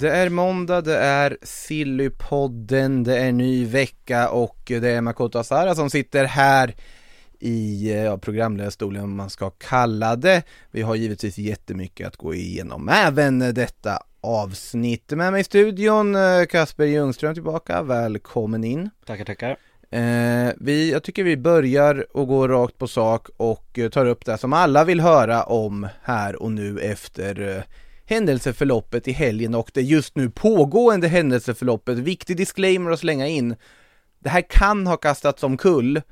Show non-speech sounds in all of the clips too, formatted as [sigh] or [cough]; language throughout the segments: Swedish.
Det är måndag, det är Sillypodden, det är ny vecka och det är Makoto Asara som sitter här i ja, programledarstolen om man ska kalla det. Vi har givetvis jättemycket att gå igenom, även detta avsnitt. Med mig i studion, eh, Kasper Ljungström tillbaka, välkommen in. Tackar, tackar. Eh, vi, jag tycker vi börjar och går rakt på sak och eh, tar upp det som alla vill höra om här och nu efter eh, händelseförloppet i helgen och det just nu pågående händelseförloppet. Viktig disclaimer att slänga in. Det här kan ha kastats omkull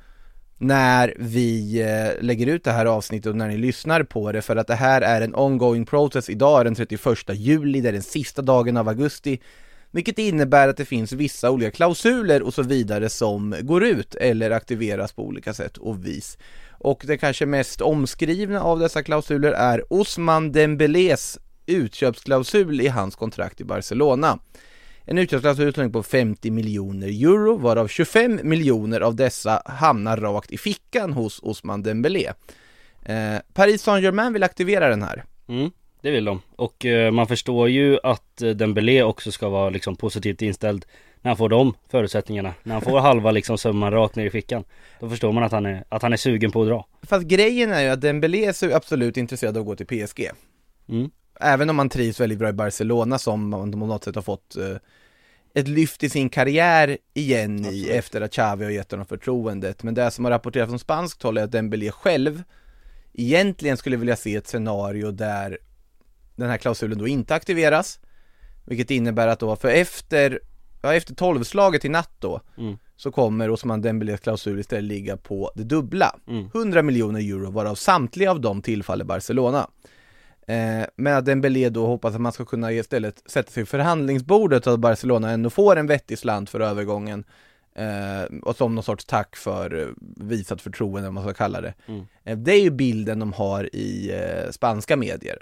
när vi eh, lägger ut det här avsnittet och när ni lyssnar på det för att det här är en ongoing process. Idag är den 31 juli, det är den sista dagen av augusti. Vilket innebär att det finns vissa olika klausuler och så vidare som går ut eller aktiveras på olika sätt och vis. Och det kanske mest omskrivna av dessa klausuler är Osman Dembélés utköpsklausul i hans kontrakt i Barcelona. En utköpsklausul på 50 miljoner euro, varav 25 miljoner av dessa hamnar rakt i fickan hos Osman Dembélé. Eh, Paris Saint-Germain vill aktivera den här. Mm, det vill de. Och eh, man förstår ju att eh, Dembélé också ska vara liksom positivt inställd när han får de förutsättningarna. När han får [laughs] halva liksom summan rakt ner i fickan. Då förstår man att han är, att han är sugen på att dra. Fast grejen är ju att Dembélé är absolut intresserad av att gå till PSG. Mm. Även om man trivs väldigt bra i Barcelona som man på något sätt har fått eh, ett lyft i sin karriär igen i efter att Xavi har gett honom förtroendet. Men det som har rapporterats från spanskt håll är att Dembélé själv egentligen skulle vilja se ett scenario där den här klausulen då inte aktiveras. Vilket innebär att då för efter, ja efter tolvslaget i natt då Mm. så kommer Osman Dembélés klausul istället ligga på det dubbla. Mm. 100 miljoner euro varav samtliga av dem tillfaller Barcelona. Eh, men att Dembélé då hoppas att man ska kunna istället sätta sig vid förhandlingsbordet och att Barcelona ändå får en vettig slant för övergången. Eh, och som någon sorts tack för eh, visat förtroende, om man ska kalla det. Mm. Eh, det är ju bilden de har i eh, spanska medier.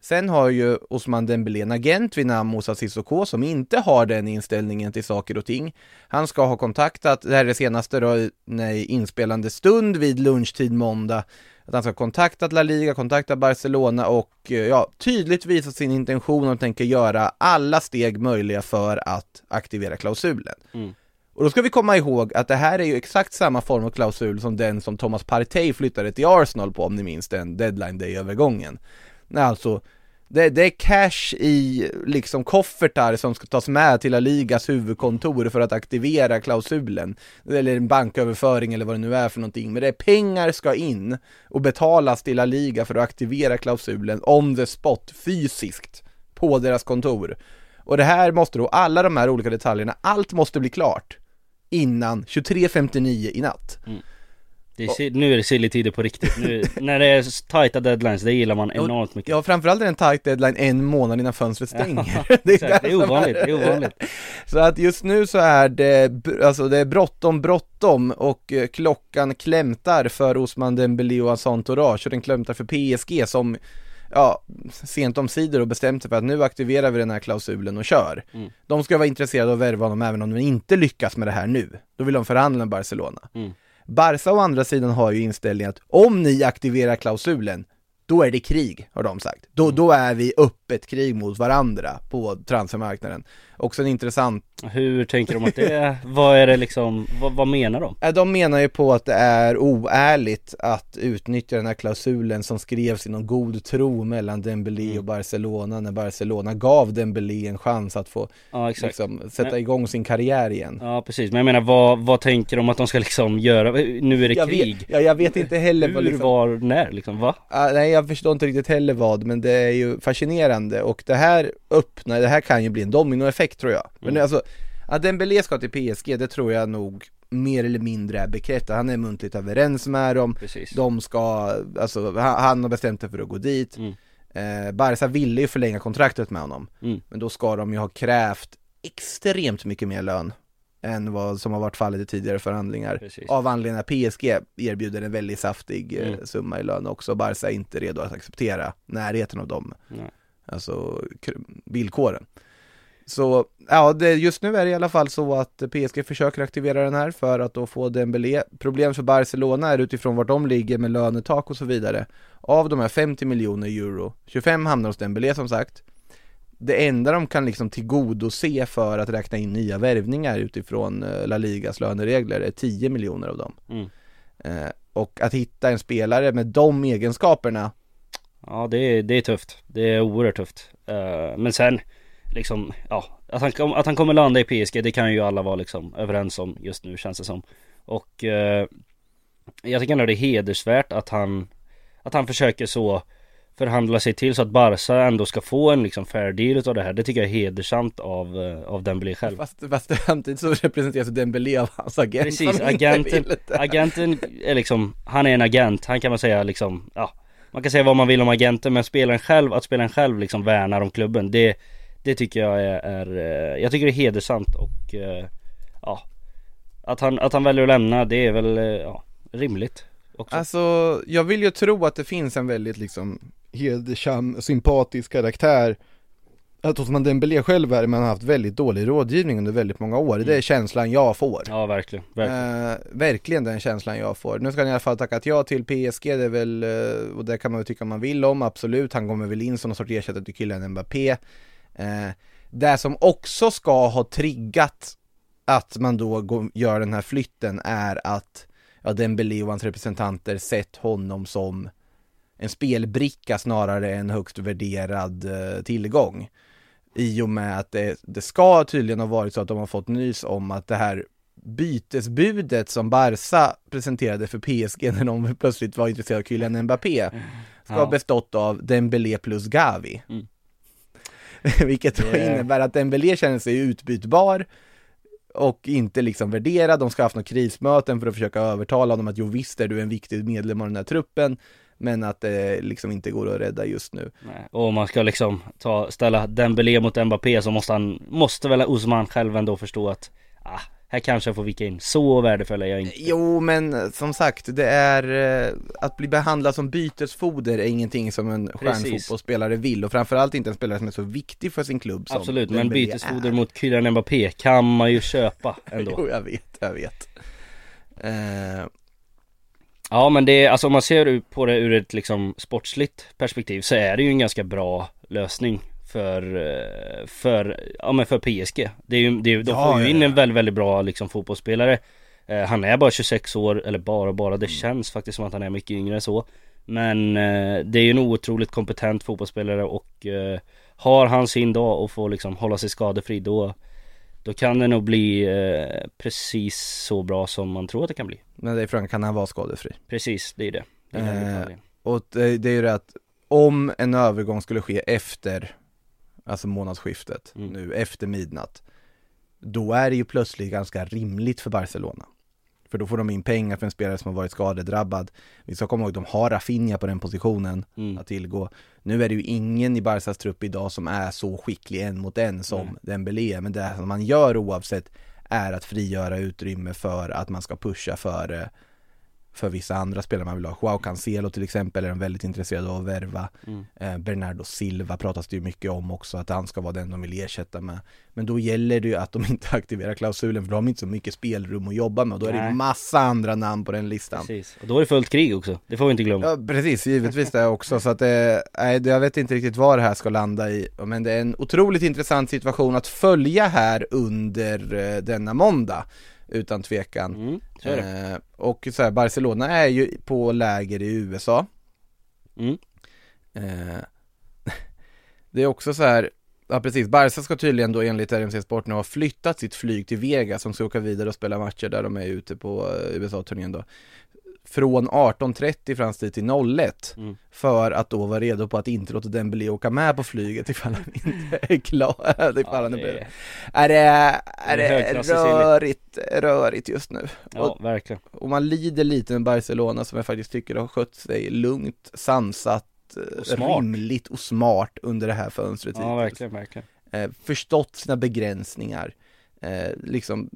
Sen har ju Osman Dembélé en agent vid namn Moussa Sissoko som inte har den inställningen till saker och ting. Han ska ha kontaktat, det här är det senaste då, i inspelande stund vid lunchtid måndag, att han ska ha kontaktat La Liga, kontakta Barcelona och eh, ja, tydligt visat sin intention och tänker göra alla steg möjliga för att aktivera klausulen. Mm. Och då ska vi komma ihåg att det här är ju exakt samma form av klausul som den som Thomas Partey flyttade till Arsenal på om ni minns den deadline day-övergången. Nej, Alltså, det, det är cash i liksom koffertar som ska tas med till La Ligas huvudkontor för att aktivera klausulen. Eller en banköverföring eller vad det nu är för någonting. Men det är pengar ska in och betalas till La Liga för att aktivera klausulen on the spot, fysiskt, på deras kontor. Och det här måste då, alla de här olika detaljerna, allt måste bli klart innan 23.59 i natt. Mm. Det är, nu är det silly på riktigt. Nu, [laughs] när det är tajta deadlines, det gillar man enormt mycket. Ja, framförallt är det en tight deadline en månad innan fönstret stänger. [laughs] [laughs] exakt. Det är som ovanligt, det är ovanligt. Så att just nu så är det, alltså det är bråttom, bråttom och eh, klockan klämtar för Osman Dembélé och hans entourage och den klämtar för PSG som ja, sent om sidor och bestämt sig för att nu aktiverar vi den här klausulen och kör. Mm. De ska vara intresserade av att värva honom även om de inte lyckas med det här nu. Då vill de förhandla med Barcelona. Mm. Barca å andra sidan har ju inställningen att om ni aktiverar klausulen, då är det krig, har de sagt. Då, då är vi öppet krig mot varandra på transfermarknaden. Också en intressant Hur tänker de att det är? Vad är det liksom, vad, vad menar de? De menar ju på att det är oärligt att utnyttja den här klausulen som skrevs i någon god tro mellan Dembélé Mm. och Barcelona när Barcelona gav Dembélé en chans att få Ja liksom, sätta Men- igång sin karriär igen. Ja precis, men jag menar vad, vad tänker de att de ska liksom göra? Nu är det jag, krig. vet, ja, jag vet inte heller vad Hur, liksom, var, när liksom, va? Ah, nej jag förstår inte riktigt heller vad, men det är ju fascinerande och det här öppnar, det här kan ju bli en dominoeffekt tror jag. Men Mm. alltså, att Dembélé ska till PSG, det tror jag nog mer eller mindre är bekräftat. Han är muntligt överens med dem, Precis. de ska, alltså han, har bestämt sig för att gå dit. Mm. Eh, Barca ville ju förlänga kontraktet med honom, Mm. men då ska de ju ha krävt extremt mycket mer lön än vad som har varit fallet i tidigare förhandlingar. Precis. Av anledningen att PSG erbjuder en väldigt saftig eh, Mm. summa i lön också, Barca är inte redo att acceptera närheten av dem, Nej. Alltså villkoren. Så, ja, det, just nu är det i alla fall så att PSG försöker aktivera den här för att då få Dembélé. Problemet för Barcelona är utifrån vart de ligger med lönetak och så vidare. Av de här 50 miljoner euro, 25 hamnar hos Dembélé som sagt. Det enda de kan liksom tillgodose för att räkna in nya värvningar utifrån eh, La Ligas löneregler är 10 miljoner av dem. Mm. Eh, och att hitta en spelare med de egenskaperna Ja det är, det är tufft. Det är oerhört tufft. Eh, men sen liksom, ja. Att han, att han kommer landa i PSG det kan ju alla vara liksom överens om just nu känns det som. Och eh, jag tycker ändå det är hedersvärt att han, att han försöker så förhandla sig till så att Barca ändå ska få en liksom fair deal utav det här. Det tycker jag är hedersamt av, eh, av Dembélé själv. Fast, fast samtidigt så representeras Dembélé av hans agent Precis, agenten, agenten är liksom, han är en agent, han kan man säga liksom, ja man kan säga vad man vill om agenten men spelaren själv, att spelaren själv liksom värnar om klubben Det, det tycker jag är, är eh, jag tycker det är hedersamt och eh, ja Att han, att han väljer att lämna det är väl, eh, ja, rimligt också. Alltså, jag vill ju tro att det finns en väldigt liksom hedersam, sympatisk karaktär att hos man Dembélé själv är, man har haft väldigt dålig rådgivning under väldigt många år. Det är känslan jag får. Ja verkligen, verkligen. Eh, verkligen den känslan jag får. Nu ska han i alla fall tackat ja till PSG, det är väl, eh, och det kan man väl tycka man vill om, absolut. Han kommer väl in som någon sorts ersättare till Kylian Mbappé. Eh, det som också ska ha triggat att man då går, gör den här flytten är att ja, Dembélé och hans representanter sett honom som en spelbricka snarare än högst värderad eh, tillgång. I och med att det, det ska tydligen ha varit så att de har fått nys om att det här bytesbudet som Barca presenterade för PSG när de plötsligt var intresserade av Kylian Mbappé ska ha Ja. bestått av Dembélé plus Gavi. Mm. [laughs] Vilket då innebär att Dembélé känner sig utbytbar och inte liksom värderad. De ska ha haft något krismöten för att försöka övertala dem att jo visst är du en viktig medlem av den här truppen men att det liksom inte går att rädda just nu. Nej. Och om man ska liksom ta, ställa Dembélé mot Mbappé så måste han, måste väl Osman själv ändå förstå att ah, här kanske jag får vika in, så värdefull är jag inte. Jo, men som sagt, det är eh, att bli behandlad som bytesfoder är ingenting som en stjärnfotbollsspelare vill och framförallt inte en spelare som är så viktig för sin klubb som Absolut, men bytesfoder är. mot Kylian Mbappé kan man ju köpa [laughs] ändå. Jo, jag vet, jag vet. Eh, Ja men det är, alltså om man ser på det ur ett liksom sportsligt perspektiv så är det ju en ganska bra lösning för, eh, för, ja men för PSG. Det är ju, det är, de Ja, får ju ja, in ja. en väldigt, väldigt bra liksom fotbollsspelare. Eh, han är bara 26 år, eller bara bara, Mm. det känns faktiskt som att han är mycket yngre än så. Men eh, det är ju en otroligt kompetent fotbollsspelare och eh, har han sin dag och får liksom hålla sig skadefri då då kan det nog bli eh, precis så bra som man tror att det kan bli. men det är frågan, kan han vara skadefri? Precis, det är det. det, är Eh. Och det, det är ju det att om en övergång skulle ske efter, alltså månadsskiftet, Mm. nu efter midnatt, då är det ju plötsligt ganska rimligt för Barcelona. För då får de in pengar för en spelare som har varit skadedrabbad. Vi ska komma ihåg, de har Rafinha på den positionen Mm. att tillgå. Nu är det ju ingen i Barcas trupp idag som är så skicklig en mot en som Nej. Dembélé, men det man gör oavsett är att frigöra utrymme för att man ska pusha för för vissa andra spelare man vill ha. Joao Cancelo till exempel är de väldigt intresserade av att värva. Mm. Eh, Bernardo Silva pratas det ju mycket om också, att han ska vara den de vill ersätta med. Men då gäller det ju att de [laughs] inte aktiverar klausulen, för då har de inte så mycket spelrum att jobba med. Och då är det Nej. massa andra namn på den listan. Precis, och då är det fullt krig också, det får vi inte glömma Ja precis, givetvis det också. Så att det, nej, det- jag vet inte riktigt vad det här ska landa i. Men det är en otroligt intressant situation att följa här under eh, denna måndag. Utan tvekan. mm, så. Eh, och så här, Barcelona är ju på läger i USA. Mm. Eh, [laughs] det är också så här, ja precis, Barca ska tydligen då enligt RMC Sport nu ha flyttat sitt flyg till Vegas som ska åka vidare och spela matcher där de är ute på eh, USA-turnén då. Från 18.30 fram till 01 Mm. för att då vara redo på att inte låta Dembélé åka med på flyget ifall han inte [laughs] är klar. ifall Ja, han är det är, det, är Det rörigt, rörigt just nu. ja, Och, verkligen och man lider lite med Barcelona som jag faktiskt tycker har skött sig lugnt, sansat, eh, Och rimligt och smart under det här fönstret Ja, verkligen, verkligen eh, förstått sina begränsningar. Eh, liksom,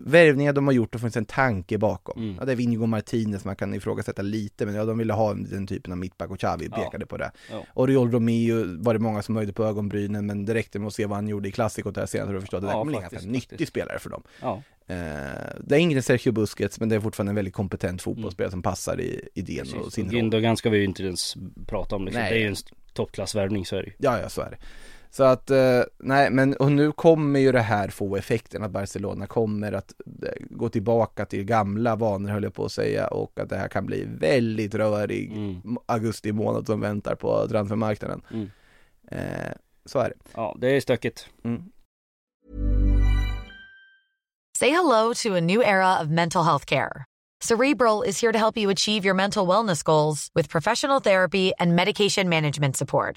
värvningar de har gjort, det funnits en tanke bakom. Mm. Ja, det är Vingo Martinez man kan ifrågasätta lite, men ja, de ville ha den typen av mittback och Xavi Ja. pekade på det. Ja. Oriol Romeo var det många som höjde på ögonbrynen, men det räckte med att se vad han gjorde i klassikot där senare för att förstå att det där Ja, kommer en faktiskt, ganska nyttig spelare för dem. Ja, Eh, det är ingen Sergio Busquets, men det är fortfarande en väldigt kompetent fotbollsspelare som passar i idén och sin Och roll. Gündogan ska vi ju inte ens prata om liksom. Det är ju en toppklassvärvning så är det ju. Ja, ja, så är det. Så att, eh, nej men och nu kommer ju det här få effekten att Barcelona kommer att eh, gå tillbaka till gamla vanor höll jag på att säga och att det här kan bli väldigt rörig Mm. augusti månad som väntar på transfermarknaden. Mm. Eh, så är det. Ja, det är stökigt. Mm. Say hello to a new era of mental health care. Cerebral is here to help you achieve your mental wellness goals with professional therapy and medication management support.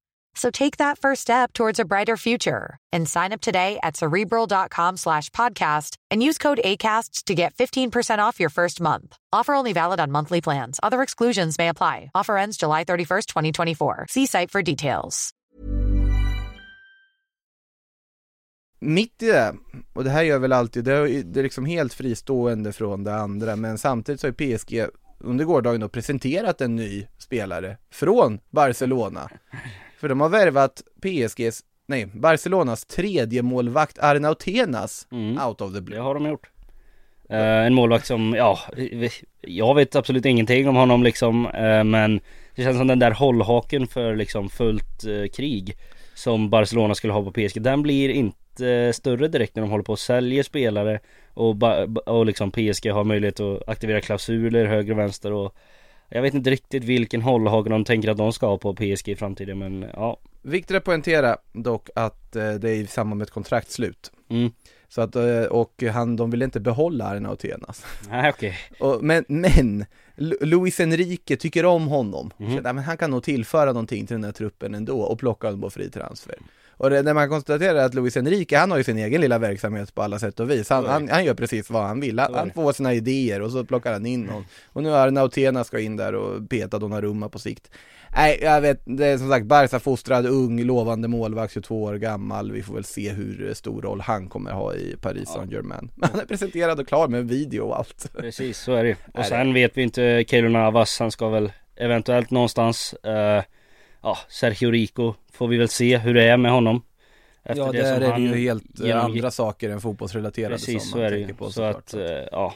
So take that first step towards a brighter future and sign up today at cerebral.com slash podcast and use code ACAST to get 15% off your first month. Offer only valid on monthly plans. Other exclusions may apply. Offer ends July 31st, 2024. See site for details. Mitt i det, och det här gör väl alltid, det är, det är liksom helt fristående från det andra, men samtidigt så har ju PSG under gårdagen då presenterat en ny spelare från Barcelona. För de har värvat PSGs, nej, Barcelonas tredje målvakt Arnautenas Mm. out of the Det blue. har de gjort. Eh, en målvakt som, ja, jag vet absolut ingenting om honom liksom. eh, men det känns som den där hållhaken för liksom fullt eh, krig som Barcelona skulle ha på PSG. Den blir inte större direkt när de håller på och säljer spelare och, och liksom PSG har möjlighet att aktivera klausuler höger och vänster och jag vet inte riktigt vilken hållhake de tänker att de ska ha på PSG i framtiden men ja. Viktigt att poängtera dock att eh, det är i samband med ett kontraktslut. Mm. Så att, eh, och han, de vill inte behålla Arnautenas. Nej okej. Och, men, men Lu- Luis Enrique tycker om honom. Så, nej, men han kan nog tillföra någonting till den här truppen ändå och plocka honom på fri transfer. Och det, när man konstaterar att Luis Enrique, han har ju sin egen lilla verksamhet på alla sätt och vis. Han, är han, han gör precis vad han vill. Han, är han får sina idéer och så plockar han in någon. Och nu har Arnautena ska in där och peta Donnarumma på sikt. Nej, jag vet, det är som sagt Barca fostrad, ung, lovande målvakt, 22 år gammal. Vi får väl se hur stor roll han kommer ha i Paris Saint-Germain. Men [laughs] han är presenterad och klar med video och allt. Precis, så är det. Är Och sen vet vi inte, Keylor Navas, han ska väl eventuellt någonstans eh, Ja, Sergio Rico får vi väl se hur det är med honom Efter ja, där som är det han ju helt eh, genomgick. andra saker än fotbollsrelaterade Precis, som så man är det tänker ju. på Så såklart. att, eh, ja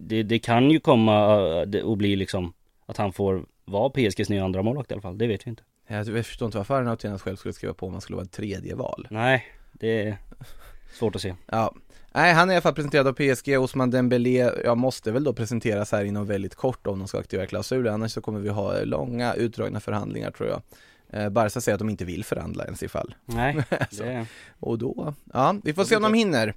det, det kan ju komma eh, det- och bli liksom Att han får vara PSGs nya andra målvakt i alla fall, det vet vi inte Jag förstår inte varför Arnautenas själv skulle skriva på om han skulle vara ett tredje val. Nej, det svårt att se Ja, nej han är i alla fall presenterad av PSG, Osman Dembélé, jag måste väl då presenteras här inom väldigt kort om de ska aktivera klausuler, annars så kommer vi ha långa utdragna förhandlingar tror jag. Eh, Barca säger att de inte vill förhandla ens ifall. Nej, Alltså. [laughs] det, Och då, ja, vi får se om de hinner.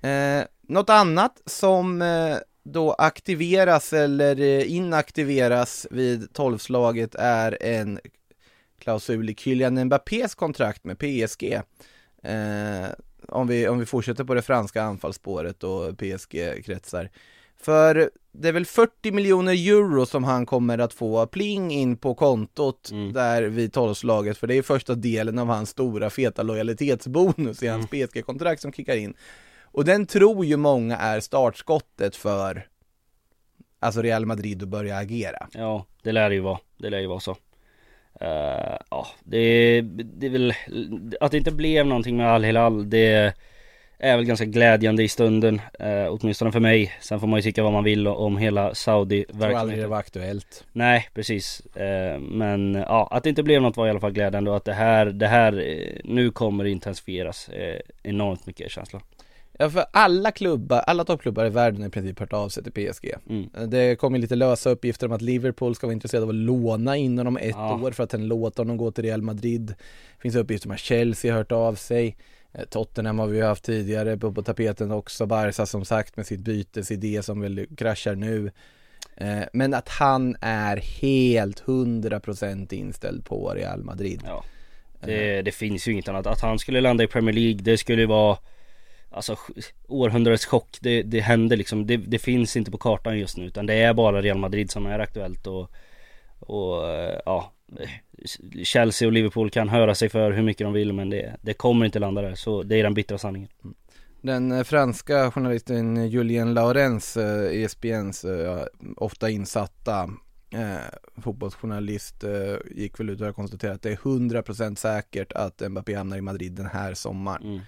Eh, något annat som eh, då aktiveras eller eh, inaktiveras vid tolvslaget är en klausul i Kylian Mbappés kontrakt med PSG. Eh, om, vi, om vi fortsätter på det franska anfallsspåret och PSG-kretsar. För det är väl 40 miljoner euro som han kommer att få pling in på kontot Mm. där vid tolvslaget för det är första delen av hans stora feta lojalitetsbonus i hans Mm. PSG-kontrakt som kickar in. Och den tror ju många är startskottet för alltså Real Madrid att börja agera. ja det lär ju vara, det lär ju vara så Eh, Ja, det, det är väl Att det inte blev någonting med Al Hilal det är väl ganska glädjande i stunden eh, Åtminstone för mig. Sen får man ju tycka vad man vill om hela Saudi-verksamheten var aktuellt. Nej precis. Eh, Men ja, att det inte blev något var i alla fall glädjande och att det här, det här Nu kommer det intensifieras enormt mycket känsla Ja för alla klubbar, alla toppklubbar i världen har i princip hört av sig till PSG. mm. Det kommer lite lösa uppgifter om att Liverpool ska vara intresserade av att låna in honom ett Ja. år för att sen låta honom gå till Real Madrid. Det finns uppgifter om att Chelsea har hört av sig. Eh, Tottenham har vi ju haft tidigare på, på tapeten också, Barca som sagt med sitt bytesidé som väl kraschar nu. Eh, Men att han är helt 100% inställd på Real Madrid. Ja. Det, det finns ju inget annat. Att han skulle landa i Premier League, det skulle vara Alltså århundradets chock, det, det händer liksom, det, det finns inte på kartan just nu utan det är bara Real Madrid som är aktuellt och Och eh, ja Chelsea och Liverpool kan höra sig för hur mycket de vill men det, det kommer inte landa där så det är den bittra sanningen Den eh, franska journalisten Julien Laurens, eh, ESPNs eh, ofta insatta eh, fotbollsjournalist eh, gick väl ut och konstaterade att det är 100% säkert att Mbappé hamnar i Madrid den här sommaren. mm.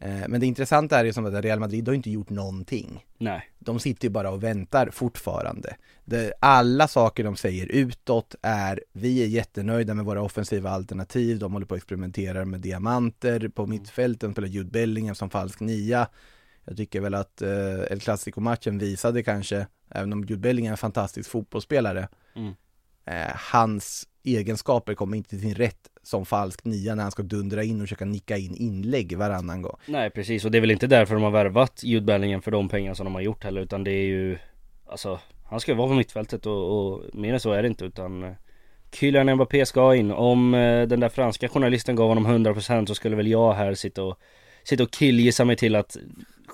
Eh, men det intressanta är ju som att Real Madrid har inte gjort någonting. Nej De sitter ju bara och väntar fortfarande. Alla saker de säger utåt är vi är jättenöjda med våra offensiva alternativ, de håller på att experimentera med diamanter på mittfälten, spelar Jude Bellingham som falsk nia. Jag tycker väl att eh, El Clasico-matchen visade kanske, även om Jude Bellingham är en fantastisk fotbollsspelare, Mm. eh, hans egenskaper kommer inte till sin rätt som falsk nia när han ska dundra in och försöka nicka in inlägg varannan gång. Nej precis och det är väl inte därför de har värvat Jude Bellingham för de pengar som de har gjort heller utan det är ju Alltså Han ska ju vara på mittfältet och, och mer än så är det inte utan eh, Kylian Mbappé ska in. Om eh, den där franska journalisten gav honom 100% så skulle väl jag här sitta och Sitta och killgissa mig till att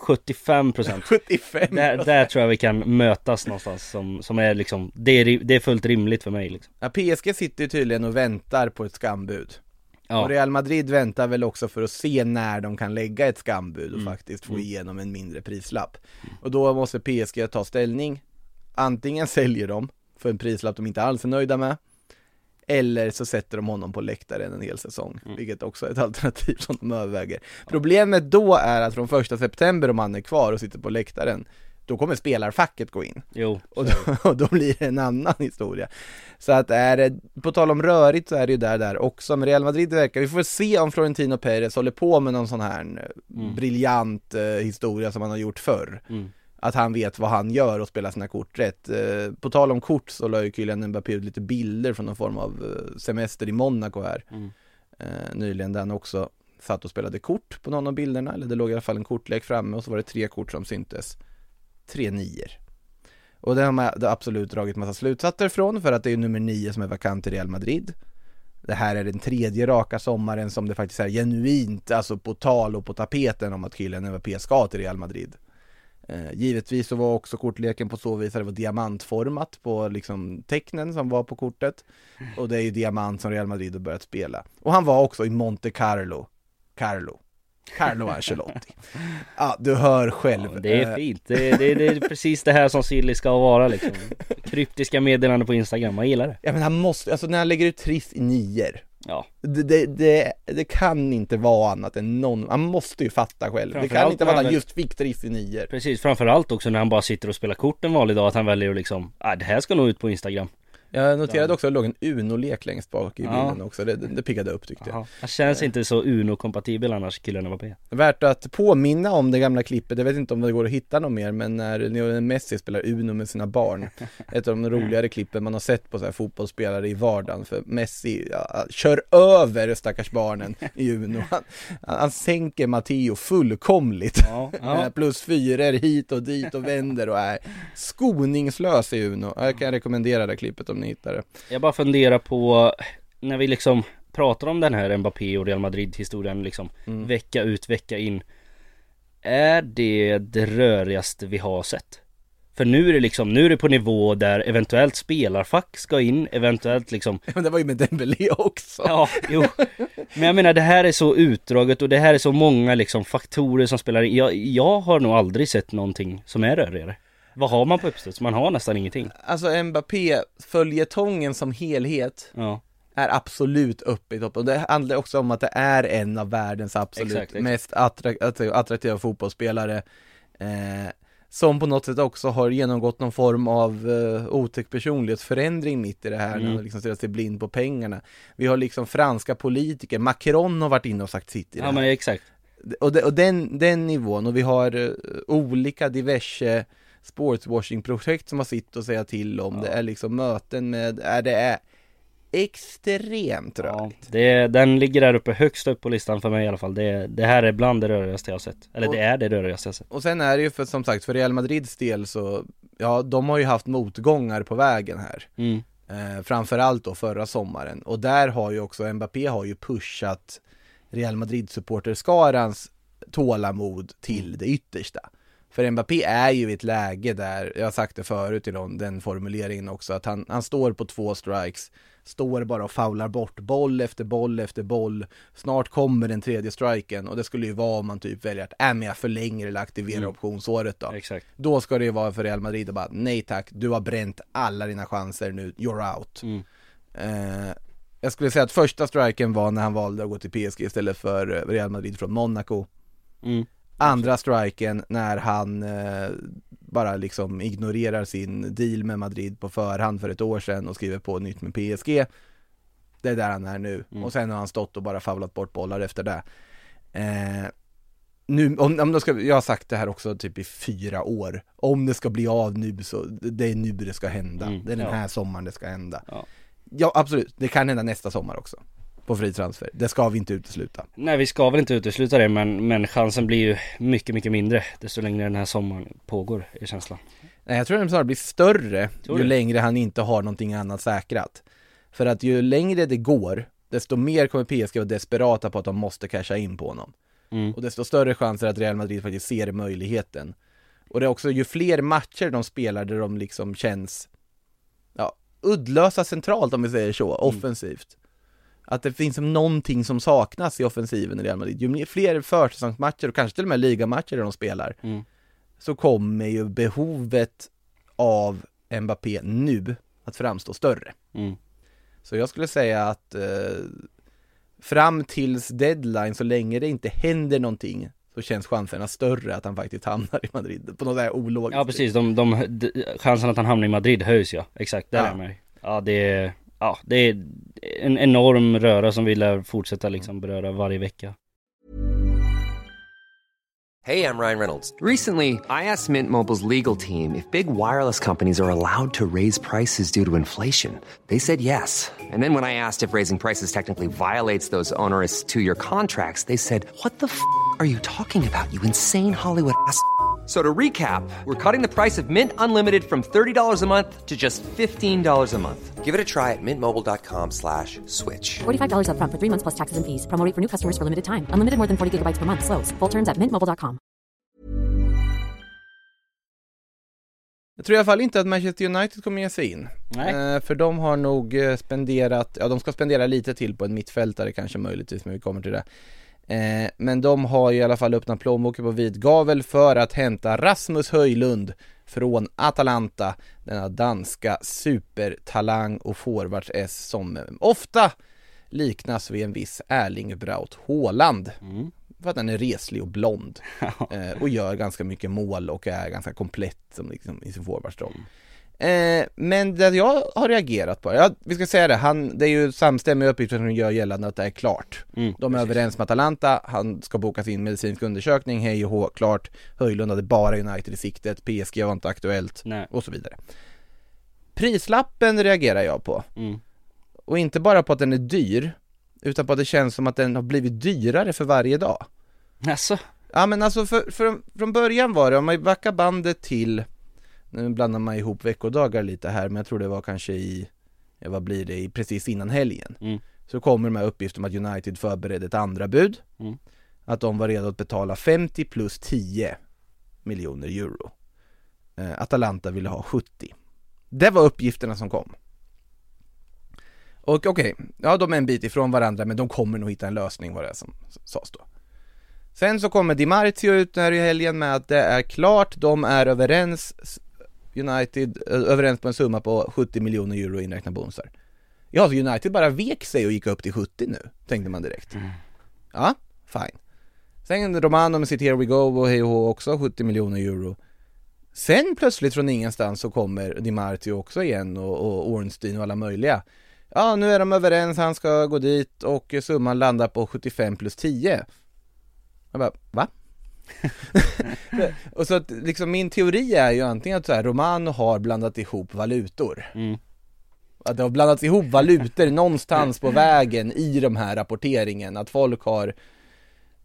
75% 75 där, där tror jag vi kan mötas någonstans som, som är liksom det är, det är fullt rimligt för mig liksom Ja, PSG sitter ju tydligen och väntar på ett skambud. Ja, Och Real Madrid väntar väl också för att se när de kan lägga ett skambud och Mm. faktiskt få Mm. igenom en mindre prislapp. Och då måste PSG ta ställning. Antingen [laughs] säljer de för en prislapp de inte alls är nöjda med. Eller så sätter de honom på läktaren en hel säsong, Mm. vilket också är ett alternativ som de överväger. Problemet då är att från första september om han är kvar och sitter på läktaren, då kommer spelarfacket gå in. jo Och då, [laughs] och då blir det en annan historia. Så att är det, på tal om rörigt så är det ju där där också, men Real Madrid verkar, vi får se om Florentino Perez håller på med någon sån här Mm. briljant eh, historia som han har gjort förr. mm. Att han vet vad han gör och spelar sina kort rätt. Eh, på tal om kort så la ju Kylian Mbappé ut lite bilder från någon form av eh, semester i Monaco här. Mm. Eh, nyligen där han också satt och spelade kort på någon av bilderna, eller det låg i alla fall en kortlek framme och så var det tre kort som syntes. Tre nior. Och det har man absolut dragit massa slutsatser från för att det är nummer nio som är vakant i Real Madrid. Det här är den tredje raka sommaren som det faktiskt är genuint, alltså på tal och på tapeten om att Kylian Mbappé ska till Real Madrid. Eh, givetvis så var också kortleken på så vis att det var diamantformat på liksom tecknen som var på kortet. Och det är ju diamant som Real Madrid har börjat spela. Och han var också i Monte Carlo. Carlo. Carlo Ancelotti. [laughs] Ja, du hör själv. Ja, det är Eh, fint, det, det, det är precis det här som Silly ska vara liksom Kryptiska meddelanden på Instagram, man gillar det Ja men han måste, alltså när han lägger ut triss i nior Ja, det, det, det, det kan inte vara annat än någon, han måste ju fatta själv. Det kan inte vara att när han han- just fick triss i nior. precis, framförallt också när han bara sitter och spelar kort en vanlig dag att han väljer att liksom ah, det här ska nog ut på Instagram Jag noterade också att det låg en Uno-lek längst bak i Ja. bilden också, det, det, piggade upp tyckte jag. Han känns inte så Uno-kompatibel annars, killen Mbappé Värt att påminna om det gamla klippet, jag vet inte om det går att hitta något mer, men när Lionel Messi spelar Uno med sina barn. [laughs] Ett av de roligare klippen man har sett på så här fotbollsspelare i vardagen, för Messi ja, kör över stackars barnen i Uno. [laughs] Han, han, sänker Matteo fullkomligt. Ja, Eh, [laughs] Plus fyror hit och dit och vänder och är skoningslös i Uno. Jag kan rekommendera det klippet om ni hittar det. Jag bara funderar på när vi liksom pratar om den här Mbappé och Real Madrid historien liksom Mm. vecka ut vecka in Är det det rörigaste vi har sett? För nu är det liksom, nu är det på nivå där eventuellt spelarfack ska in, eventuellt liksom [laughs] Men det var ju med Dembélé också. Ja, jo Men jag menar det här är så utdraget och det här är så många liksom faktorer som spelar in jag, jag har nog aldrig sett någonting som är rörigare Vad har man på uppstuds? Man har nästan ingenting Alltså Mbappé, följetongen som helhet Ja, är absolut uppe i toppen. Och det handlar också om att det är en av världens absolut Exakt, exakt. mest attra- attraktiva fotbollsspelare. Eh, som på något sätt också har genomgått någon form av eh, otäck personlighetsförändring mitt i det här, när Mm. han liksom stirrar sig blind på pengarna. Vi har liksom franska politiker, Macron har varit inne och sagt sitt i det ja här. men exakt Och, de, och den, den nivån, och vi har eh, olika diverse sportswashing-projekt som har sitt att säga till om. Ja. Det är liksom möten med, är det är extremt Ja, rörigt. det, den ligger där uppe högst upp på listan för mig i alla fall. Det, det här är bland det rörigaste jag har sett. Eller Och- det är det rörigaste jag sett. Och sen är det ju för, som sagt, för Real Madrids del så, ja, de har ju haft motgångar på vägen här. Mm. Eh, framförallt då förra sommaren. Och där har ju också Mbappé har ju pushat Real Madrid-supporterskarans tålamod till det yttersta. För Mbappé är ju i ett läge där, jag har sagt det förut i den formuleringen också, att han, han står på två strikes, står bara och faular bort boll efter boll efter boll. Snart kommer den tredje striken och det skulle ju vara om man typ väljer att, äh men jag förlänger eller aktiverar Mm. optionsåret då. Exakt. Då ska det ju vara för Real Madrid och bara nej tack, du har bränt alla dina chanser nu, you're out. Mm. Eh, jag skulle säga att första striken var när han valde att gå till PSG istället för eh, Real Madrid från Monaco. Mm. Andra striken när han eh, bara liksom ignorerar sin deal med Madrid på förhand för ett år sedan och skriver på nytt med PSG. Det är där han är nu. Mm. Och sen har han stått och bara favlat bort bollar efter det. Eh, nu, om, om det ska, jag har sagt det här också typ i fyra år. Om det ska bli av nu så, det är nu det ska hända. Mm, det är den ja. här sommaren det ska hända. Ja. Ja absolut, det kan hända nästa sommar också. På fri transfer. Det ska vi inte utesluta. Nej vi ska väl inte utesluta det men, men chansen blir ju mycket, mycket mindre desto längre den här sommaren pågår är känslan. Nej, jag tror den snarare blir större ju längre han inte har någonting annat säkrat. För att ju längre det går, desto mer kommer PSG vara desperata på att de måste casha in på honom. Mm. Och desto större chanser att Real Madrid faktiskt ser möjligheten. Och det är också ju fler matcher de spelar där de liksom känns ja, uddlösa centralt om vi säger så, offensivt. Att det finns någonting som saknas i offensiven i Real Madrid. Ju fler försäsongsmatcher och kanske till och med ligamatcher där de spelar Mm. så kommer ju behovet av Mbappé nu att framstå större. Mm. Så jag skulle säga att eh, fram tills deadline, så länge det inte händer någonting så känns chanserna större att han faktiskt hamnar i Madrid på något där ologiskt Ja precis, de, de, chansen att han hamnar i Madrid höjs ja. Exakt, där Ja. är jag med. Ja det är, ja det är en enorm röra som vi lär fortsätta liksom beröra varje vecka. Hey, I'm Ryan Reynolds. Recently, I asked Mint Mobile's legal team if big wireless companies are allowed to raise prices due to inflation. They said yes. And then when I asked if raising prices technically violates those onerous two year contracts, they said, What the f are you talking about, you insane Hollywood ass? F- So to recap, we're cutting the price of Mint Unlimited from $30 a month to just $15 a month. Give it a try at mintmobile.com slash switch. $45 upfront for three months plus taxes and fees. Promo rate for new customers for limited time. Unlimited more than 40 gigabytes per month. Slows. Full terms at mintmobile.com. Jag tror i alla fall inte att Manchester United kommer ge sig in. Nej. Eh, för de har nog eh, spenderat, ja de ska spendera lite till på en mittfältare kanske möjligtvis, men vi kommer till det. Eh, men de har ju i alla fall öppnat plånboken på vid gavel för att hämta Rasmus Höjlund från Atalanta, denna danska supertalang och forwards S som ofta liknas vid en viss Erling Braut Haaland. Mm. För att han är reslig och blond [laughs] eh, och gör ganska mycket mål och är ganska komplett som liksom, i sin forwardsroll. Eh, men det jag har reagerat på, ja, vi ska säga det, han, det är ju samstämmiga uppgifter som gör gällande att det är klart. Mm, De är överens med Atalanta, han ska boka sin medicinsk undersökning, hej och hå, klart. Höjlund hade bara United i siktet, PSG var inte aktuellt Nej. och så vidare. Prislappen reagerar jag på. Mm. Och inte bara på att den är dyr, utan på att det känns som att den har blivit dyrare för varje dag. Alltså, Ja men alltså för, för, från början var det, om man backar bandet till, nu blandar man ihop veckodagar lite här, men jag tror det var kanske i, ja, vad blir det, i precis innan helgen. Mm. Så kommer de här uppgifterna om att United förberedde ett andra bud. Mm. Att de var redo att betala 50 plus 10 miljoner euro. Eh, Atalanta ville ha 70. Det var uppgifterna som kom. Och okej, ja de är en bit ifrån varandra men de kommer nog hitta en lösning vad det som sades då. Sen så kommer Di Marzio ut här i helgen med att det är klart, de är överens, United, överens på en summa på 70 miljoner euro inräknat bonusar. Ja, så United bara vek sig och gick upp till 70 nu, tänkte man direkt. Ja, fine. Sen Romano med sitt Here We Go och hej och också 70 miljoner euro. Sen plötsligt från ingenstans så kommer Di Marzio också igen och, och Ornstein och alla möjliga. Ja, nu är de överens, han ska gå dit och summan landar på 75 plus 10. Jag bara, va? [laughs] och så att liksom min teori är ju antingen att så här, Romano har blandat ihop valutor mm. Att det har blandats ihop valutor någonstans på vägen i de här rapporteringen, att folk har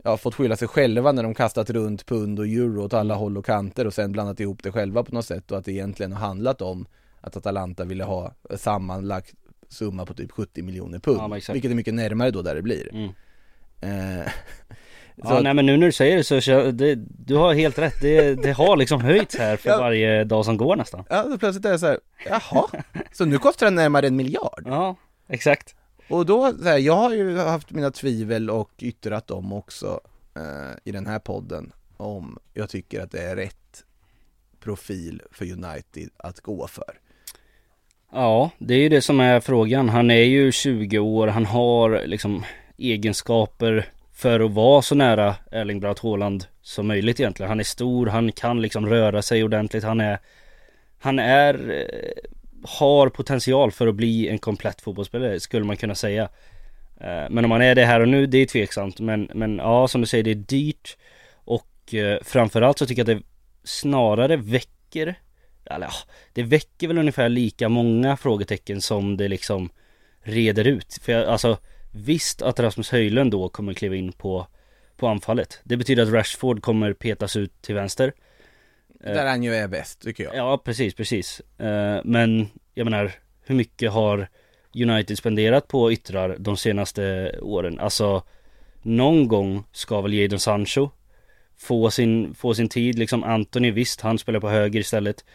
ja, fått skylla sig själva när de kastat runt pund och euro åt alla håll och kanter och sen blandat ihop det själva på något sätt och att det egentligen har handlat om att Atalanta ville ha sammanlagt summa på typ 70 miljoner pund, Ja, vilket är mycket närmare då där det blir. Mm. Eh, [laughs] så Ja nej men nu när du säger det så det, du har helt rätt, det, det har liksom höjts här för Ja. varje dag som går nästan Ja, så plötsligt är det så här, jaha, så nu kostar den närmare en miljard? Ja, exakt Och då, så här, jag har ju haft mina tvivel och yttrat dem också eh, i den här podden om jag tycker att det är rätt profil för United att gå för. Ja, det är ju det som är frågan. Han är ju 20 år, han har liksom egenskaper för att vara så nära Erling Braut Haaland som möjligt egentligen. Han är stor, han kan liksom röra sig ordentligt, han är Han är eh, Har potential för att bli en komplett fotbollsspelare skulle man kunna säga. Eh, men om han är det här och nu, det är tveksamt. Men, men ja, som du säger, det är dyrt. Och eh, framförallt så tycker jag att det snarare väcker eller ja, det väcker väl ungefär lika många frågetecken som det liksom reder ut. För jag, alltså visst att Rasmus Höjlund då kommer kliva in på, på anfallet. Det betyder att Rashford kommer petas ut till vänster. Där han ju är bäst tycker jag. Ja, precis, precis. Eh, Men jag menar, hur mycket har United spenderat på yttrar de senaste åren? Alltså, någon gång ska väl Jadon Sancho få sin, få sin tid. Liksom Anthony, visst, han spelar på höger istället.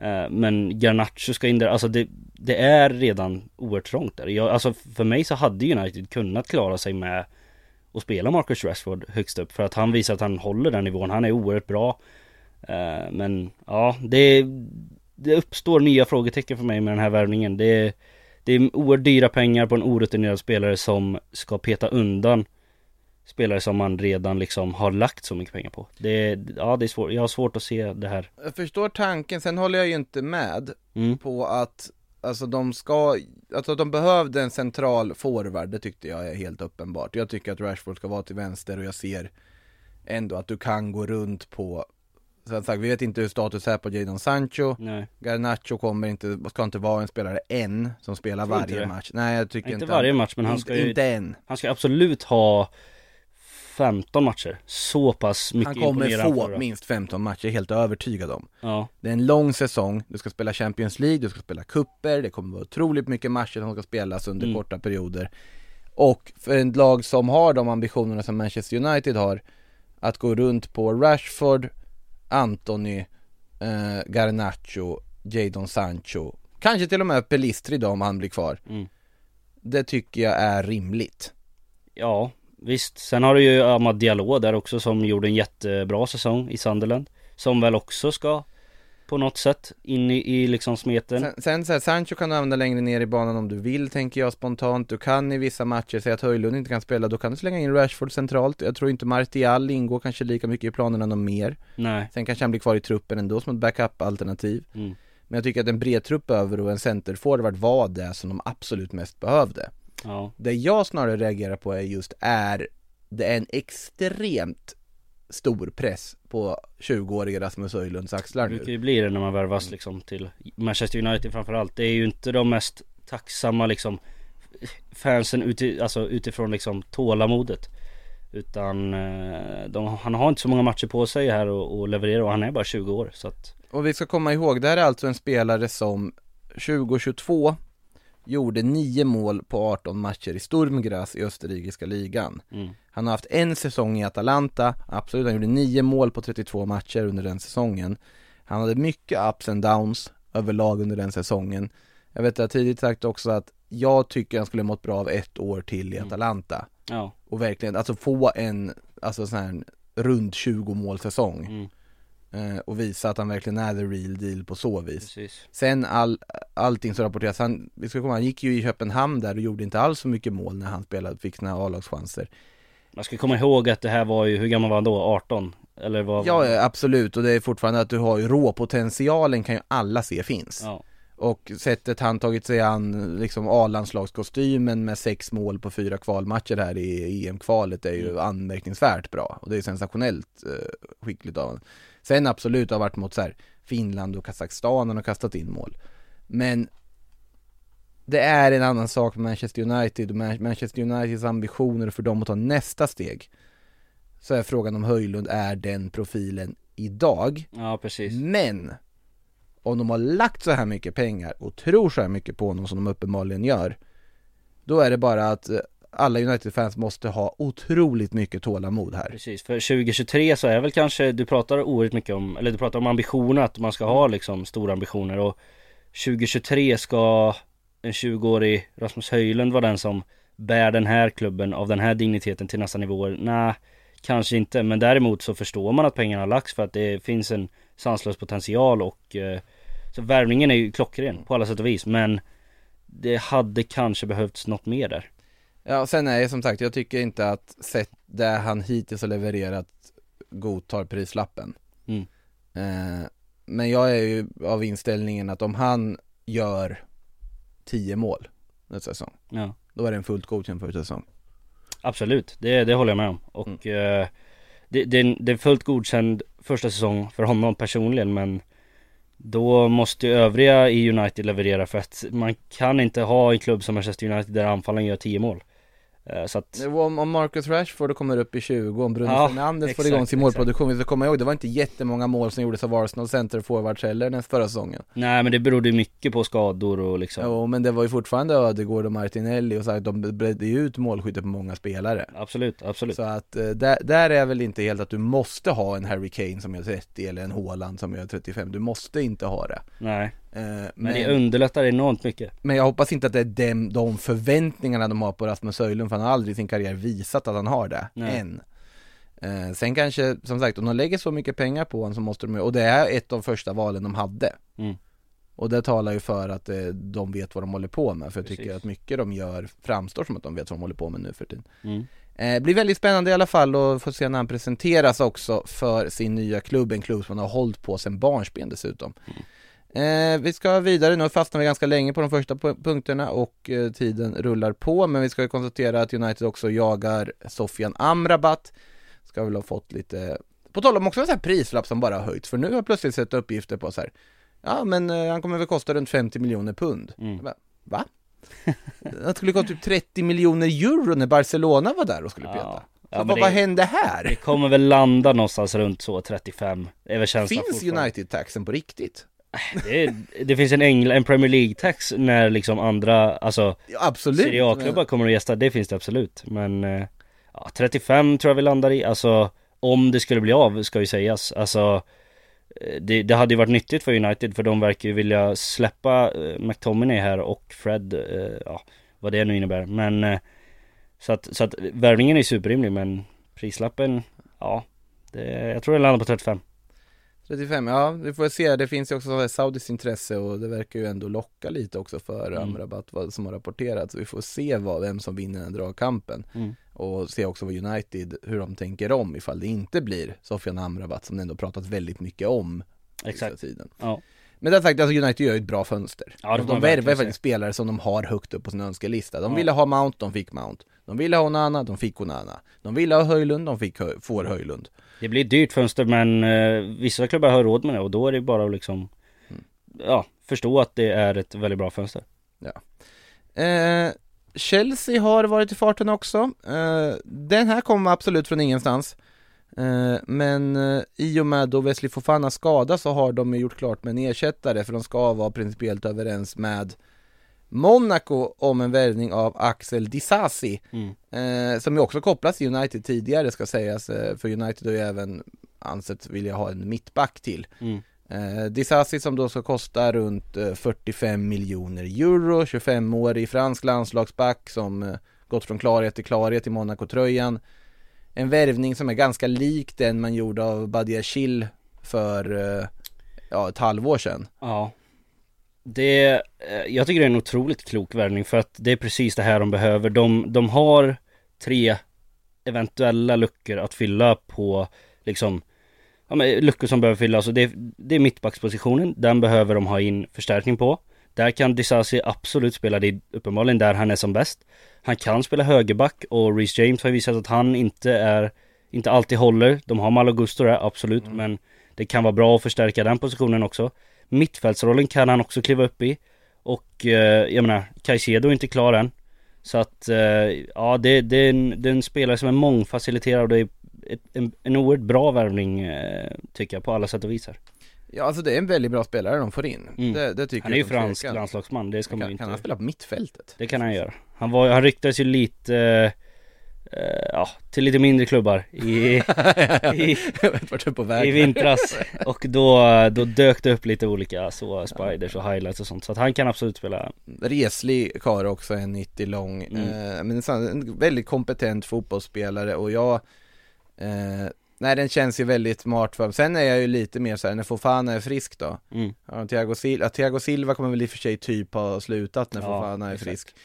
Eh, men Garnacho ska in där. Alltså det, det är redan oerhört trångt där. Jag, alltså för mig så hade United kunnat klara sig med att spela Marcus Rashford högst upp. För att han visar att han håller den nivån. Han är oerhört bra. Eh, men ja, det, det uppstår nya frågetecken för mig med den här värvningen. Det, det är oerhört dyra pengar på en orutinerad spelare som ska peta undan spelare som man redan liksom har lagt så mycket pengar på. Det, ja, det är svårt. Jag har svårt att se det här. Jag förstår tanken, sen håller jag ju inte med Mm. på att Alltså de ska, alltså de behövde en central forward, det tyckte jag är helt uppenbart. Jag tycker att Rashford ska vara till vänster och jag ser ändå att du kan gå runt på Som sagt, vi vet inte hur status är på Jadon Sancho Nej. Garnacho kommer inte, ska inte vara en spelare än som spelar inte varje det. match Nej jag tycker Inte inte varje match, men han inte, ska ju- Inte än Han ska absolut ha 15 matcher. Så pass mycket Han kommer få förra. minst 15 matcher, helt övertygad om Ja, Det är en lång säsong, du ska spela Champions League, du ska spela kupper, det kommer vara otroligt mycket matcher som ska spelas under Mm. korta perioder Och för en lag som har de ambitionerna som Manchester United har Att gå runt på Rashford, Anthony, eh, Garnacho, Jadon Sancho Kanske till och med Pelistri då om han blir kvar Mm. Det tycker jag är rimligt ja visst. Sen har du ju Amad Diallo där också som gjorde en jättebra säsong i Sunderland. Som väl också ska på något sätt in i, i liksom smeten. Sen, sen så här, Sancho kan du använda längre ner i banan om du vill tänker jag spontant Du kan i vissa matcher säga att Höjlund inte kan spela, då kan du slänga in Rashford centralt Jag tror inte Martial ingår kanske lika mycket i planerna någon mer Nej. Sen kanske han blir kvar i truppen ändå som ett backup-alternativ Mm. Men jag tycker att en bred trupp över och en centerforward var det som de absolut mest behövde Ja. Det jag snarare reagerar på är just är Det är en extremt stor press på 20-årige Rasmus Höjlunds axlar Det nu brukar ju bli det när man värvas liksom till Manchester United framförallt. Det är ju inte de mest tacksamma liksom fansen uti, alltså utifrån liksom tålamodet. Utan eh, de, han har inte så många matcher på sig här och, och leverera och han är bara 20 år så att Och vi ska komma ihåg, det här är alltså en spelare som 2022 gjorde 9 mål på 18 matcher i Sturmgras i österrikiska ligan. mm, Han har haft en säsong i Atalanta, absolut, han gjorde 9 mål på 32 matcher under den säsongen. Han hade mycket ups and downs överlag under den säsongen. Jag vet att jag tidigt sagt också att jag tycker han skulle mått bra av ett år till i Mm. Atalanta. ja. Och verkligen, alltså få en, alltså sån här rund 20 målsäsong. Mm, och visa att han verkligen är the real deal på så vis. precis. Sen all, allting som rapporteras, han, vi ska komma, han gick ju i Köpenhamn där och gjorde inte alls så mycket mål när han spelade, fick sina A-lagschanser. Man ska komma ihåg att det här var ju, hur gammal var han då? 18? Eller vad? Ja, absolut, och det är fortfarande att du har ju råpotentialen kan ju alla se finns. Ja, Och sättet han tagit sig an liksom A-landslagskostymen med sex mål på fyra kvalmatcher här i EM-kvalet är ju anmärkningsvärt bra. Och det är sensationellt eh, skickligt av honom. Sen absolut har varit mot så här Finland och Kazakstan och kastat in mål. Men det är en annan sak med Manchester United och Man- Manchester Uniteds ambitioner för dem att ta nästa steg. Så är frågan om Höjlund är den profilen idag. Ja precis. Men om de har lagt så här mycket pengar och tror så här mycket på honom som de uppenbarligen gör Då är det bara att eh, alla United-fans måste ha otroligt mycket tålamod här Precis, för 2023 så är väl kanske, du pratar oerhört mycket om, eller du pratar om ambitioner, att man ska ha liksom stora ambitioner och 2023 ska en 20-årig Rasmus Höjlund vara den som bär den här klubben av den här digniteten till nästa nivåer? Nej, kanske inte, men däremot så förstår man att pengarna har lagts för att det finns en sanslös potential och eh, så värvningen är ju klockren på alla sätt och vis, men det hade kanske behövts något mer där. Ja, sen är det som sagt, jag tycker inte att sett det han hittills har levererat godtar prislappen Mm. eh, Men jag är ju av inställningen att om han gör 10 mål nästa säsong Ja. Då är det en fullt godkänd första säsong Absolut, det, det håller jag med om. Och eh, det, det, är en- det är en fullt godkänd första säsong för honom personligen men då måste övriga i United leverera för att man kan inte ha en klubb som Manchester United där anfallen gör 10 mål. Eh, så att, Om, om Marcus Rashford kommer upp i 20, om Bruno Ja, Fernandes får igång sin målproduktion, vi ska komma ihåg, det var inte jättemånga mål som gjordes av Arsenal center forwards heller den förra säsongen. Nej men det berodde ju mycket på skador och liksom Jo, men det var ju fortfarande Ödegård och Martinelli och så här, de bredde ju ut målskytte på många spelare. Absolut, absolut. Så att eh, där, där är väl inte helt att du måste ha en Harry Kane som gör 30 eller en Haaland som gör 35, du måste inte ha det. Nej. Eh, Men, men, det underlättar enormt mycket. men jag hoppas inte att det är dem, de förväntningarna de har på Rasmus Höjlund för han har aldrig i sin karriär visat att han har det, Nej. än eh, Sen kanske, som sagt, om de lägger så mycket pengar på honom så måste de och det är ett av första valen de hade Mm. Och det talar ju för att eh, de vet vad de håller på med, för jag tycker Precis. att mycket de gör framstår som att de vet vad de håller på med nu för tiden Mm. Eh, blir väldigt spännande i alla fall och få se när han presenteras också för sin nya klubb, en klubb som han har hållit på sedan barnsben dessutom. Eh, vi ska vidare, nu fastnar vi ganska länge på de första pu- punkterna och eh, tiden rullar på, men vi ska ju konstatera att United också jagar Sofian Amrabat. Ska väl ha fått lite, på tal om också en sån här prislapp som bara har höjts, för nu har jag plötsligt sett uppgifter på så här, ja men eh, han kommer väl kosta runt 50 miljoner pund. Mm. Bara, Va? [laughs] Han skulle kosta typ 30 miljoner euro när Barcelona var där och skulle peta. Ja, Så vad, det- vad hände Det här? kommer väl landa någonstans runt så 35. Det är väl känslan Finns. United-taxen på riktigt? Det, det finns en, Engl- en Premier League-tax när liksom andra, alltså absolut. Serie A-klubbar kommer att gästa, det finns det absolut. Men eh, ja, 35 tror jag vi landar i, alltså om det skulle bli av ska ju sägas. Alltså eh, det, det hade ju varit nyttigt för United för de verkar ju vilja släppa eh, McTominay här och Fred, ja vad det nu innebär. Men så att, så att värvningen är superrimlig men prislappen, ja det, jag tror den landar på 35. 35, ja vi får se. Det finns ju också så här Saudis intresse och det verkar ju ändå locka lite också för Mm. Amrabat vad som har rapporterats. Vi får se vad, vem som vinner den dragkampen. Mm. Och se också vad United, hur de tänker om ifall det inte blir Sofian Amrabat som det ändå pratat väldigt mycket om Exakt. tiden. Ja. Men det sagt, alltså United gör ju ett bra fönster. Ja, de de värvar faktiskt spelare som de har högt upp på sin önskelista. De Ja. ville ha Mount, de fick Mount. De ville ha Onana, de fick Onana. De ville ha Höjlund, de fick får Höjlund. Det blir ett dyrt fönster men eh, vissa klubbar har råd med det och då är det bara att liksom Ja, förstå att det är ett väldigt bra fönster. Eh, Chelsea har varit i farten också. Eh, den här kommer absolut från ingenstans. Eh, men eh, i och med då Wesley Fofana skada så har de gjort klart med en ersättare för de ska vara principiellt överens med Monaco om en värvning av Axel Disasi Mm. eh, som ju också kopplas till United tidigare ska sägas eh, för United har ju även ansett vilja ha en mittback till Mm. Eh, Disasi som då ska kosta runt eh, 45 miljoner euro, 25-årig fransk landslagsback som eh, gått från klarhet till klarhet i Monaco-tröjan. En värvning som är ganska lik den man gjorde av Badia Chill för eh, ja, ett halvår sedan. Ja. Det, eh, jag tycker det är en otroligt klok värvning för att det är precis det här de behöver. De, de har tre eventuella luckor att fylla på liksom Ja men luckor som behöver fyllas och det, det är mittbackspositionen. Den behöver de ha in förstärkning på. Där kan Disasi absolut spela, det är uppenbarligen där han är som bäst. Han kan spela högerback och Reece James har visat att han inte är Inte alltid håller. De har Malo Gusto där, absolut. Men det kan vara bra att förstärka den positionen också. Mittfältsrollen kan han också kliva upp i. Och eh, jag menar, Caicedo är inte klar än. Så att, eh, ja det, det, är en, det är en spelare som är mångfaciliterad och det är ett, en, en oerhört bra värvning eh, tycker jag på alla sätt och vis här. Ja alltså det är en väldigt bra spelare de får in. Mm. Det, det tycker Han är ju fransk landslagsman, det ska man kan, ju inte kan han spela på mittfältet? Det kan han göra. Han, var, han ryktades ju lite eh, Ja, till lite mindre klubbar i, [laughs] i, i vintras. Och då, då dök det upp lite olika så spiders och highlights och sånt. Så att han kan absolut spela. Reslig karl också, en 90 lång. Mm. Eh, men en, väldigt kompetent fotbollsspelare och jag eh, Nej den känns ju väldigt smart för Sen är jag ju lite mer så här när Fofana är frisk då. Mm. ja, Thiago, Sil- ja, Thiago Silva kommer väl i och för sig typ ha slutat när Ja, Fofana är frisk. eh,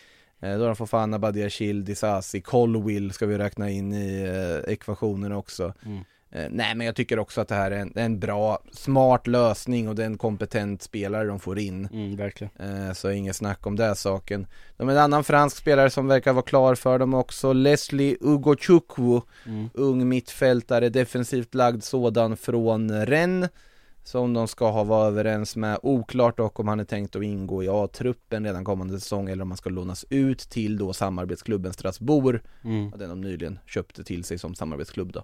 Då har de Fofana, Badiashil, Disasi, Colwill ska vi räkna in i eh, ekvationen också Mm. Eh, Nej men jag tycker också att det här är en, en bra, smart lösning och det är en kompetent spelare de får in Mm, verkligen Eh, Så inget snack om den saken. De har en annan fransk spelare som verkar vara klar för dem också, Leslie Ugochukwu, mm. ung mittfältare, defensivt lagd sådan från Rennes. Som de ska ha varit överens med, oklart dock om han är tänkt att ingå i A-truppen redan kommande säsong eller om han ska lånas ut till då samarbetsklubben Strasbourg. Mm. Den de nyligen köpte till sig som samarbetsklubb då.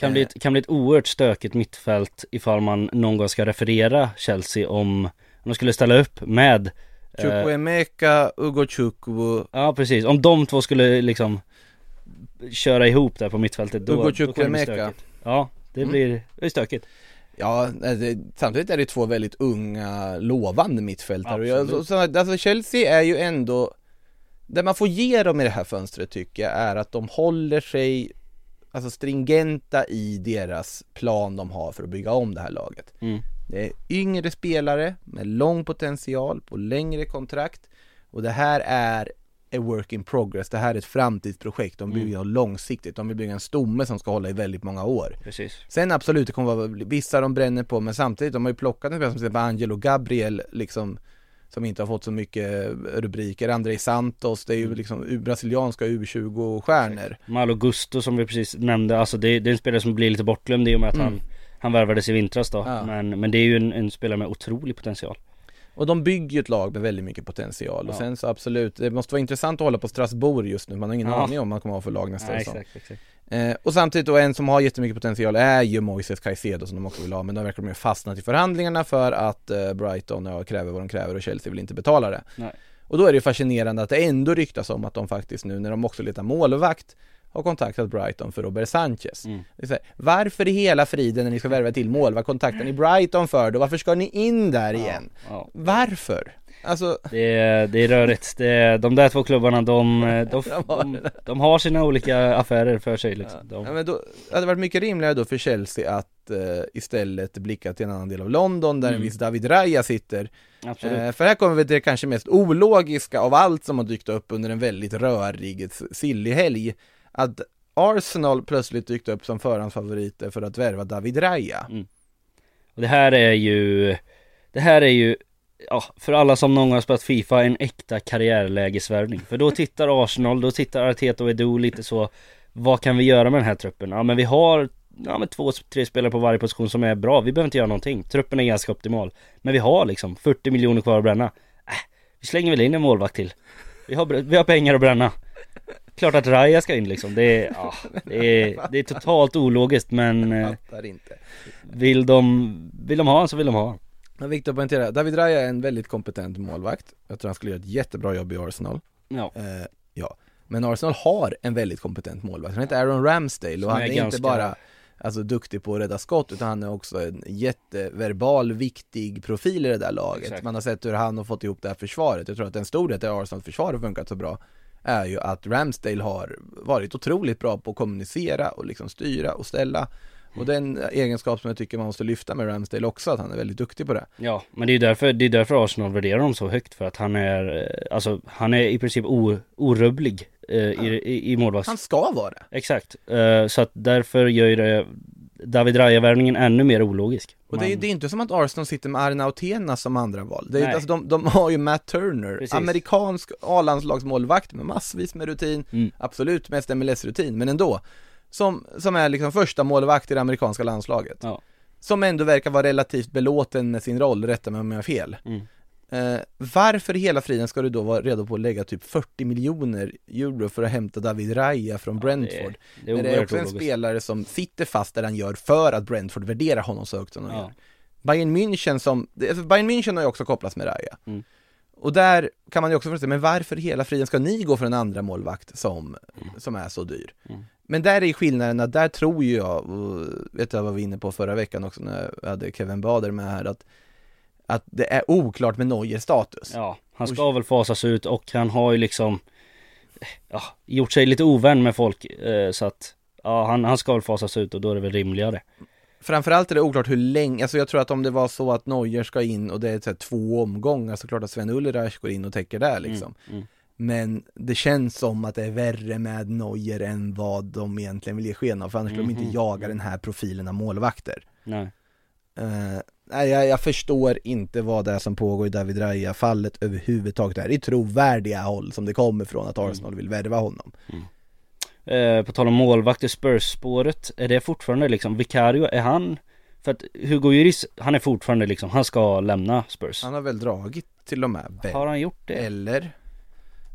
Kan bli, ett, kan bli ett oerhört stökigt mittfält ifall man någon gång ska referera Chelsea om, om de skulle ställa upp med eh, Chukwuemeka, Ugochukwu, Ja precis, om de två skulle liksom köra ihop där på mittfältet då, Ugo då kan det bli stökigt Ja, det Mm. blir, det är stökigt Ja, det, samtidigt är det två väldigt unga, lovande mittfältare. Jag, Absolut. så, alltså Chelsea är ju ändå, det man får ge dem i det här fönstret tycker jag är att de håller sig alltså stringenta i deras plan de har för att bygga om det här laget. Mm. Det är yngre spelare med lång potential på längre kontrakt och det här är a work in progress, det här är ett framtidsprojekt, de bygger långsiktigt, de vill bygga en stomme som ska hålla i väldigt många år. Precis. Sen absolut, det kommer vara vissa de bränner på, men samtidigt, de har ju plockat en spelare som till exempel Angelo Gabriel, liksom som inte har fått så mycket rubriker, Andrei Santos, det är ju liksom U- brasilianska U20-stjärnor. Malo Gusto som vi precis nämnde, alltså det, det är en spelare som blir lite bortglömd i och med att Mm. han Han värvades i vintras då, Ja. men, men det är ju en, en spelare med otrolig potential Och de bygger ju ett lag med väldigt mycket potential och Ja. sen så absolut, det måste vara intressant att hålla på Strasbourg just nu, man har ingen Ja. aning om man kommer att ha för lag nästa Nej, säsong. exakt, exakt. Eh, och samtidigt då en som har jättemycket potential är ju Moises Caicedo som de också vill ha men de verkar de ha fastnat i förhandlingarna för att eh, Brighton ja, kräver vad de kräver och Chelsea vill inte betala det. Nej. Och då är det ju fascinerande att det ändå ryktas om att de faktiskt nu när de också letar målvakt har kontaktat Brighton för Robert Sanchez. Mm. Här, varför i hela friden när ni ska värva till målvakt kontaktar ni Brighton för då? Varför ska ni in där igen? Ja, Varför? Alltså, det, är, det är rörigt, det är, de där två klubbarna de, [laughs] de, de, de, har sina olika affärer för sig liksom. Ja, de, men då hade det varit mycket rimligare då för Chelsea att eh, istället blicka till en annan del av London där en Mm. viss David Raya sitter. Eh, för här kommer vi till det kanske mest ologiska av allt som har dykt upp under en väldigt rörig sillig helg. Att Arsenal plötsligt dykt upp som förhandsfavoriter för att värva David Raya. Mm. Och det här är ju Det här är ju Ja, för alla som någon gång har spelat Fifa, en äkta karriärlägesvärvning. För då tittar Arsenal, då tittar Arteta och Edu lite så Vad kan vi göra med den här truppen? Ja men vi har Ja men två, tre spelare på varje position som är bra, vi behöver inte göra någonting. Truppen är ganska optimal. Men vi har liksom 40 miljoner kvar att bränna. Äh, vi slänger väl in en målvakt till. Vi har, vi har pengar att bränna. Klart att Raya ska in liksom. Det är, ja, det är, det är totalt ologiskt men eh, Fattar inte. vill de, vill de ha han så vill de ha. Men viktigt att poängtera, David Raya är en väldigt kompetent målvakt. Jag tror han skulle göra ett jättebra jobb i Arsenal. Ja. Eh, ja, men Arsenal har en väldigt kompetent målvakt. Han heter Aaron Ramsdale och han är är, ganska- inte bara alltså, duktig på att rädda skott utan han är också en jätteverbal, viktig profil i det där laget. Exakt. Man har sett hur han har fått ihop det här försvaret. Jag tror att en stor del till Arsenals försvar har funkat så bra är ju att Ramsdale har varit otroligt bra på att kommunicera och liksom styra och ställa. Och den egenskap som jag tycker man måste lyfta med Ramsdale också, att han är väldigt duktig på det. Ja, men det är därför, det är därför Arsenal värderar honom så högt för att han är, eh, alltså han är i princip o, orubblig eh, i, i, i målvakts... Han ska vara det. Exakt, eh, så att därför gör ju det David Raya-värvningen ännu mer ologisk. Och det är, det är inte som att Arsenal sitter med Arnautena som andra val. Det är, Nej. alltså, de, de har ju Matt Turner, Precis. amerikansk A-landslagsmålvakt med massvis med rutin, Mm. absolut mest MLS-rutin, men ändå. Som, som är liksom första målvakt i det amerikanska landslaget. Ja. Som ändå verkar vara relativt belåten med sin roll, rätta mig om jag har fel. Mm. Eh, varför i hela friden ska du då vara redo på att lägga typ 40 miljoner euro för att hämta David Raya från Brentford? det är det är oerhört också en spelare som sitter fast där han gör för att Brentford värderar honom så högt som de Ja. gör. Bayern München som, det- Bayern München har ju också kopplats med Raya. Mm. Och där kan man ju också fråga sig, men varför i hela friden ska ni gå för en andra målvakt som, som är så dyr? Mm. Men där är skillnaden att där tror ju jag, och vet jag vad vi var inne på förra veckan också när jag hade Kevin Bader med här, att, att det är oklart med Neuers status. Ja, han ska väl fasas ut och han har ju liksom ja, gjort sig lite ovän med folk eh, så att ja, han, han ska väl fasas ut och då är det väl rimligare. Framförallt är det oklart hur länge, alltså jag tror att om det var så att Neuer ska in och det är så två omgångar så klart att Sven Ulreich går in och täcker där liksom. Mm, mm. Men det känns som att det är värre med Neuer än vad de egentligen vill ge sken av, för annars skulle de Mhm. inte jaga den här profilen av målvakter. Nej. Eh, nej, jag, jag förstår inte vad det är som pågår i David Raya-fallet överhuvudtaget. Det här är trovärdiga håll som det kommer från att Arsenal vill värva honom. Eh, på tal om målvakt i Spurs-spåret, är det fortfarande liksom, Vicario, är han för att Hugo Lloris, han är fortfarande liksom, han ska lämna Spurs. Han har väl dragit till och med, väl? Har han gjort det? Eller?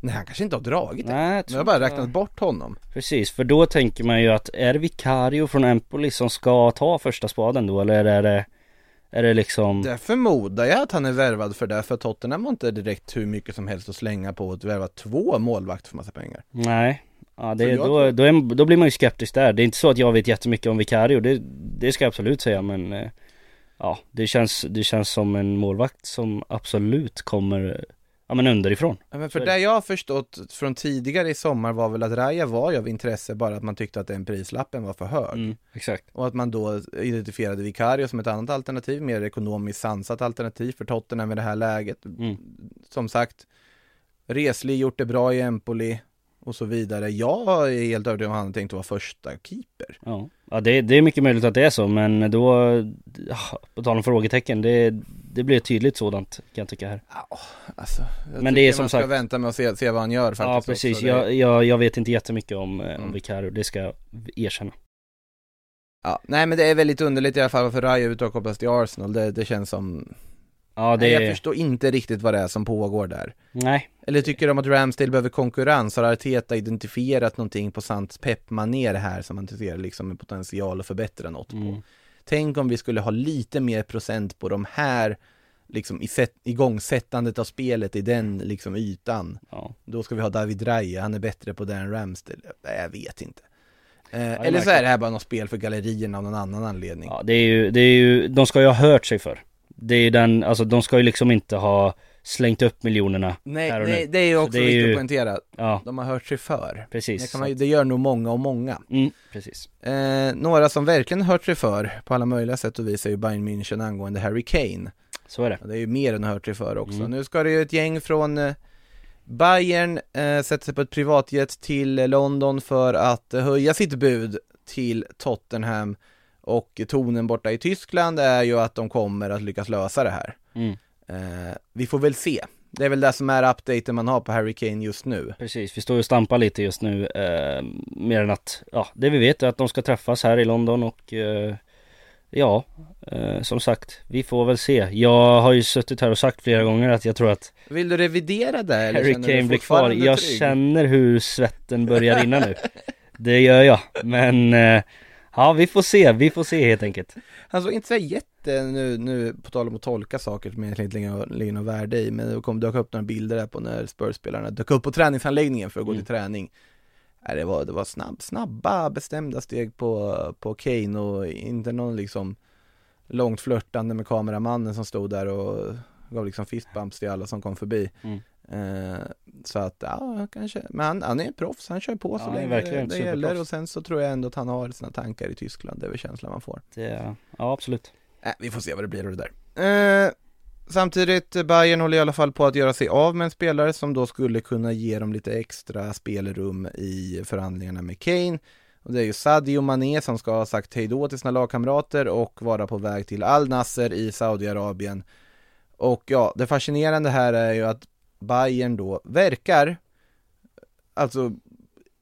Nej, han kanske inte har dragit det. Nej, jag Men tror jag har bara räknat bort honom. Precis, för då tänker man ju att är det Vicario från Empoli som ska ta första spaden då eller är det Är det liksom Det förmodar jag att han är värvad för det, för Tottenham har inte direkt hur mycket som helst att slänga på att värva två målvakter för massa pengar. Nej Ja det, jag då, då, är, då blir man ju skeptisk där. Det är inte så att jag vet jättemycket om Vicario, det, det ska jag absolut säga men eh, Ja, det känns, det känns som en målvakt som absolut kommer Ja men underifrån Ja, Men för det jag har förstått från tidigare i sommar var väl att Raja var ju av intresse bara att man tyckte att den prislappen var för hög. mm, Exakt Och att man då identifierade Vicario som ett annat alternativ, mer ekonomiskt sansat alternativ för Tottenham i det här läget. Mm. Som sagt, Resli gjort det bra i Empoli och så vidare. Jag är helt övertygad om att han tänkte vara första keeper. Ja, ja det, det är mycket möjligt att det är så men då ja, På tal om frågetecken, det, det blir ett tydligt sådant kan jag tycka här Alltså, jag Men det är som man ska sagt- vänta med att se, se vad han gör faktiskt. Ja precis, också. Det- jag, jag, jag vet inte jättemycket om, eh, om Mm. Vicario, det ska jag erkänna Ja, nej men det är väldigt underligt i alla fall varför Raja utav kopplas till Arsenal. Det, det känns som... Ja det jag förstår inte riktigt vad det är som pågår där. nej Eller tycker de att Ramsdale behöver konkurrens? Har Arteta identifierat någonting på sant peppmanér här som han ser liksom en potential att förbättra något på? mm. Tänk om vi skulle ha lite mer procent på de här liksom igångsättandet av spelet i den liksom ytan. Ja, Då ska vi ha David Raya, han är bättre på det än Ramsdale. Jag vet inte. Eh, eller så är det här bara något spel för gallerierna av någon annan anledning. ja det är ju, det är ju, de ska ju ha hört sig för Det är den, alltså de ska ju liksom inte ha slängt upp miljonerna nej, här och nej, nu det är ju också viktigt att poängtera. Ja, De har hört sig för. precis Det, kan man, ju- det gör nog många och många. mm, precis Eh, några som verkligen hört sig för på alla möjliga sätt och vis är ju Bayern München angående Harry Kane. Så är det Det är ju mer än hört sig för också. Mm. Nu ska det ju ett gäng från eh, Bayern eh, sätta sig på ett privatjet till London för att eh, höja sitt bud till Tottenham och tonen borta i Tyskland är ju att de kommer att lyckas lösa det här. mm, Eh, vi får väl se. Det är väl det som är updaten man har på Harry Kane just nu. Precis, vi står ju och stampar lite just nu eh, Mer än att, ja det vi vet är att de ska träffas här i London och eh, Ja, eh, som sagt, vi får väl se. Jag har ju suttit här och sagt flera gånger att jag tror att Vill du revidera det eller Harry Kane blir kvar. Jag trygg? känner hur svetten börjar rinna nu. [laughs] Det gör jag, men eh, Ja, vi får se, vi får se helt enkelt. Han såg inte så jätte, nu, nu på tal om att tolka saker som egentligen inte ligger, ligger något värde i, men det kom, dök upp några bilder där på när Spurs-spelarna dök upp på träningsanläggningen för att gå Mm. till träning. Nej, det var, det var snabb, snabba, bestämda steg på, på Kane och inte någon liksom långt flörtande med kameramannen som stod där och gav liksom fistbumps till alla som kom förbi. Mm. Eh, så att, ja, kanske, men han, han är en proffs, han kör på så Ja, länge det ett gäller och sen så tror jag ändå att han har sina tankar i Tyskland, det är väl känslan man får. Det, ja, absolut. Äh, vi får se vad det blir av det där. Eh, samtidigt, Bayern håller i alla fall på att göra sig av med en spelare som då skulle kunna ge dem lite extra spelrum i förhandlingarna med Kane. Och det är ju Sadio Mané som ska ha sagt hej då till sina lagkamrater och vara på väg till Al Nasser i Saudiarabien. Och ja, det fascinerande här är ju att Bayern då verkar, alltså,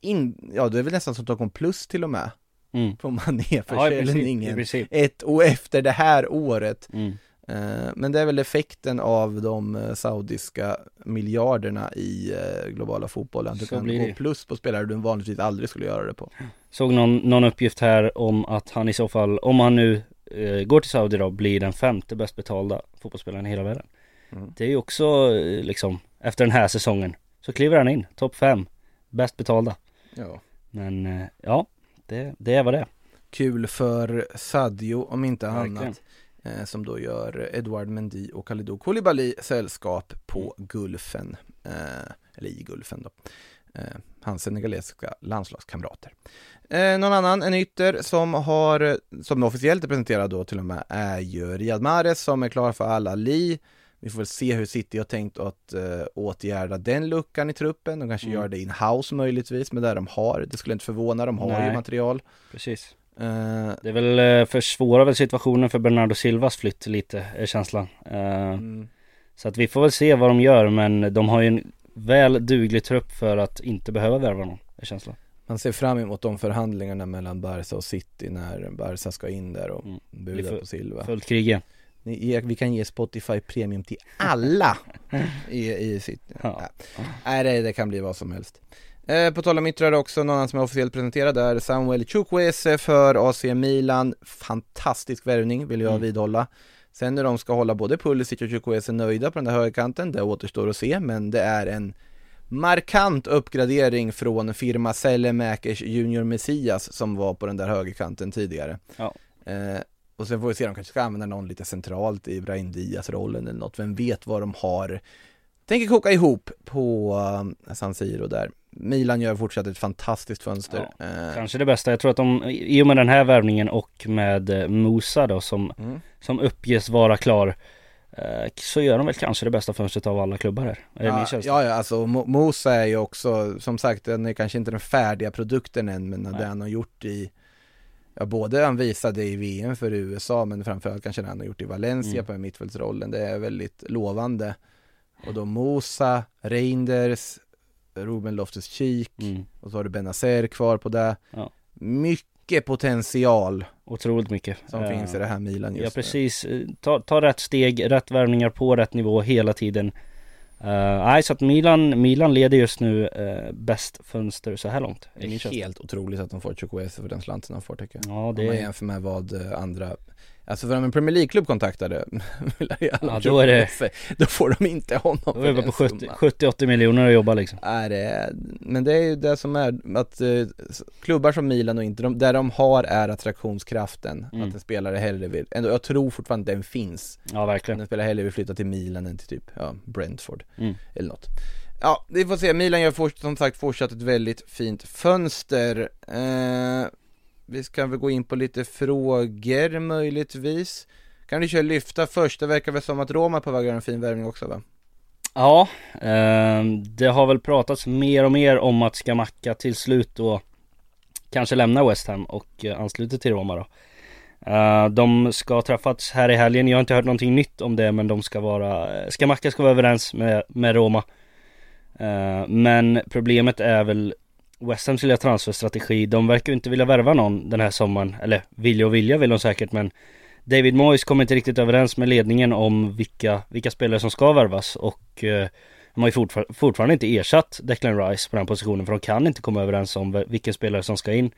in, ja det är väl nästan som kom plus till och med Mm. på Ja, Mané-försäljningen princip. ett och efter det här året Mm. Eh, Men det är väl effekten av de eh, saudiska miljarderna i eh, globala fotbollen. Du Så kan gå plus på spelare du vanligtvis aldrig skulle göra det på. Såg någon, någon uppgift här om att han i så fall, om han nu eh, går till Saudi då, blir den femte bäst betalda fotbollsspelaren i hela världen. Mm. Det är ju också liksom, efter den här säsongen, så kliver han in, topp fem, bäst betalda. Ja. Men eh, ja, det, det är vad det. Kul för Sadio om inte Verkligen. annat. Eh, som då gör Edouard Mendy och Kalidou Koulibaly sällskap på Gulfen. Eh, eller i Gulfen då. Eh, hans senegalesiska landslagskamrater. Eh, någon annan, en ytter som har, som officiellt är presenterad då till och med, är ju Riyad Mahrez som är klar för Al Ali. Vi får väl se hur City har tänkt att eh, åtgärda den luckan i truppen. De kanske Mm. gör det in-house möjligtvis med det de har. Det skulle inte förvåna, de har ju Nej. material. Precis. Eh, Det är väl eh, försvårar väl situationen för Bernardo Silvas flytt lite, är känslan. Eh, mm. Så att vi får väl se vad de gör, men de har ju en väl duglig trupp för att inte behöva värva någon, är känslan. Man ser fram emot de förhandlingarna mellan Barca och City när Barca ska in där och Mm. buda på Silva. Fullt krig igen. Vi kan ge Spotify Premium till alla [laughs] i, i City. Ja. Nej, det, det kan bli vad som helst. Eh, på tal om yttrar också, någon annan som är officiellt presenterad är Samuel Chukwueze för AC Milan. Fantastisk värvning vill jag Mm. vidhålla. Sen när de ska hålla både Pulisic och Chukwueze nöjda på den där högerkanten, det återstår att se, men det är en markant uppgradering från firma Sellemäkers Junior Messias som var på den där högerkanten tidigare. Ja. Eh, och sen får vi se, de kanske ska använda någon lite centralt i Brahim Diaz-rollen eller något, vem vet vad de har tänker koka ihop på uh, San Siro där. Milan gör fortsatt ett fantastiskt fönster. Eh, Kanske det bästa. Jag tror att de, i och med den här värvningen och med eh, Musa då som, Mm. som uppges vara klar eh, Så gör de väl kanske det bästa fönstret av alla klubbar här. Är Ja, ja, ja, alltså Mosa är ju också, som sagt, den är kanske inte den färdiga produkten än, men det han har gjort i Ja, både han visade i VM för USA, men framförallt kanske det han har gjort i Valencia Mm. på mittfältsrollen. Det är väldigt lovande. Och då Mosa, Reinders, Ruben Loftus-Cheek Mm. och så har du Benazer kvar på det. Ja. Mycket potential Otroligt mycket. som Eh, finns i det här Milan just Ja precis, Eh, ta, ta rätt steg, rätt värvningar på rätt nivå hela tiden. Eh, Nej så att Milan, Milan leder just nu uh, bäst fönster så här långt. Det är helt otroligt att de får Chukwueze för den slanten de får tycker jag. Ja Om det man är, jämför med vad eh, andra Alltså för om en Premier League-klubb kontaktade [laughs] Ja, då är det- Då får de inte honom då är den på 70 summan. 70-80 miljoner att jobba liksom. Nej, det men det är ju det som är att eh, klubbar som Milan och inte, de, där de har är attraktionskraften Mm. Att en spelare hellre vill, ändå, jag tror fortfarande den finns Ja verkligen. en spelare hellre vill flytta till Milan än till typ, ja, Brentford Mm. eller något Ja, vi får se, Milan gör som sagt fortsatt ett väldigt fint fönster eh, vi ska väl gå in på lite frågor möjligtvis Kan du köra lyfta först? Det verkar väl som att Roma är på väg att göra en fin värvning också va? Ja, eh, det har väl pratats mer och mer om att Skamacka till slut då kanske lämnar West Ham och eh, ansluter till Roma då. Eh, de ska ha träffats här i helgen, jag har inte hört någonting nytt om det men de ska vara, eh, Skamacka ska vara överens med, med Roma. Eh, men problemet är väl West Hams lilla transferstrategi, de verkar ju inte vilja värva någon den här sommaren, eller vilja och vilja vill de säkert men David Moyes kommer inte riktigt överens med ledningen om vilka, vilka spelare som ska värvas. Och eh, de har ju fortfar- fortfarande inte ersatt Declan Rice på den positionen för de kan inte komma överens om vilken spelare som ska in.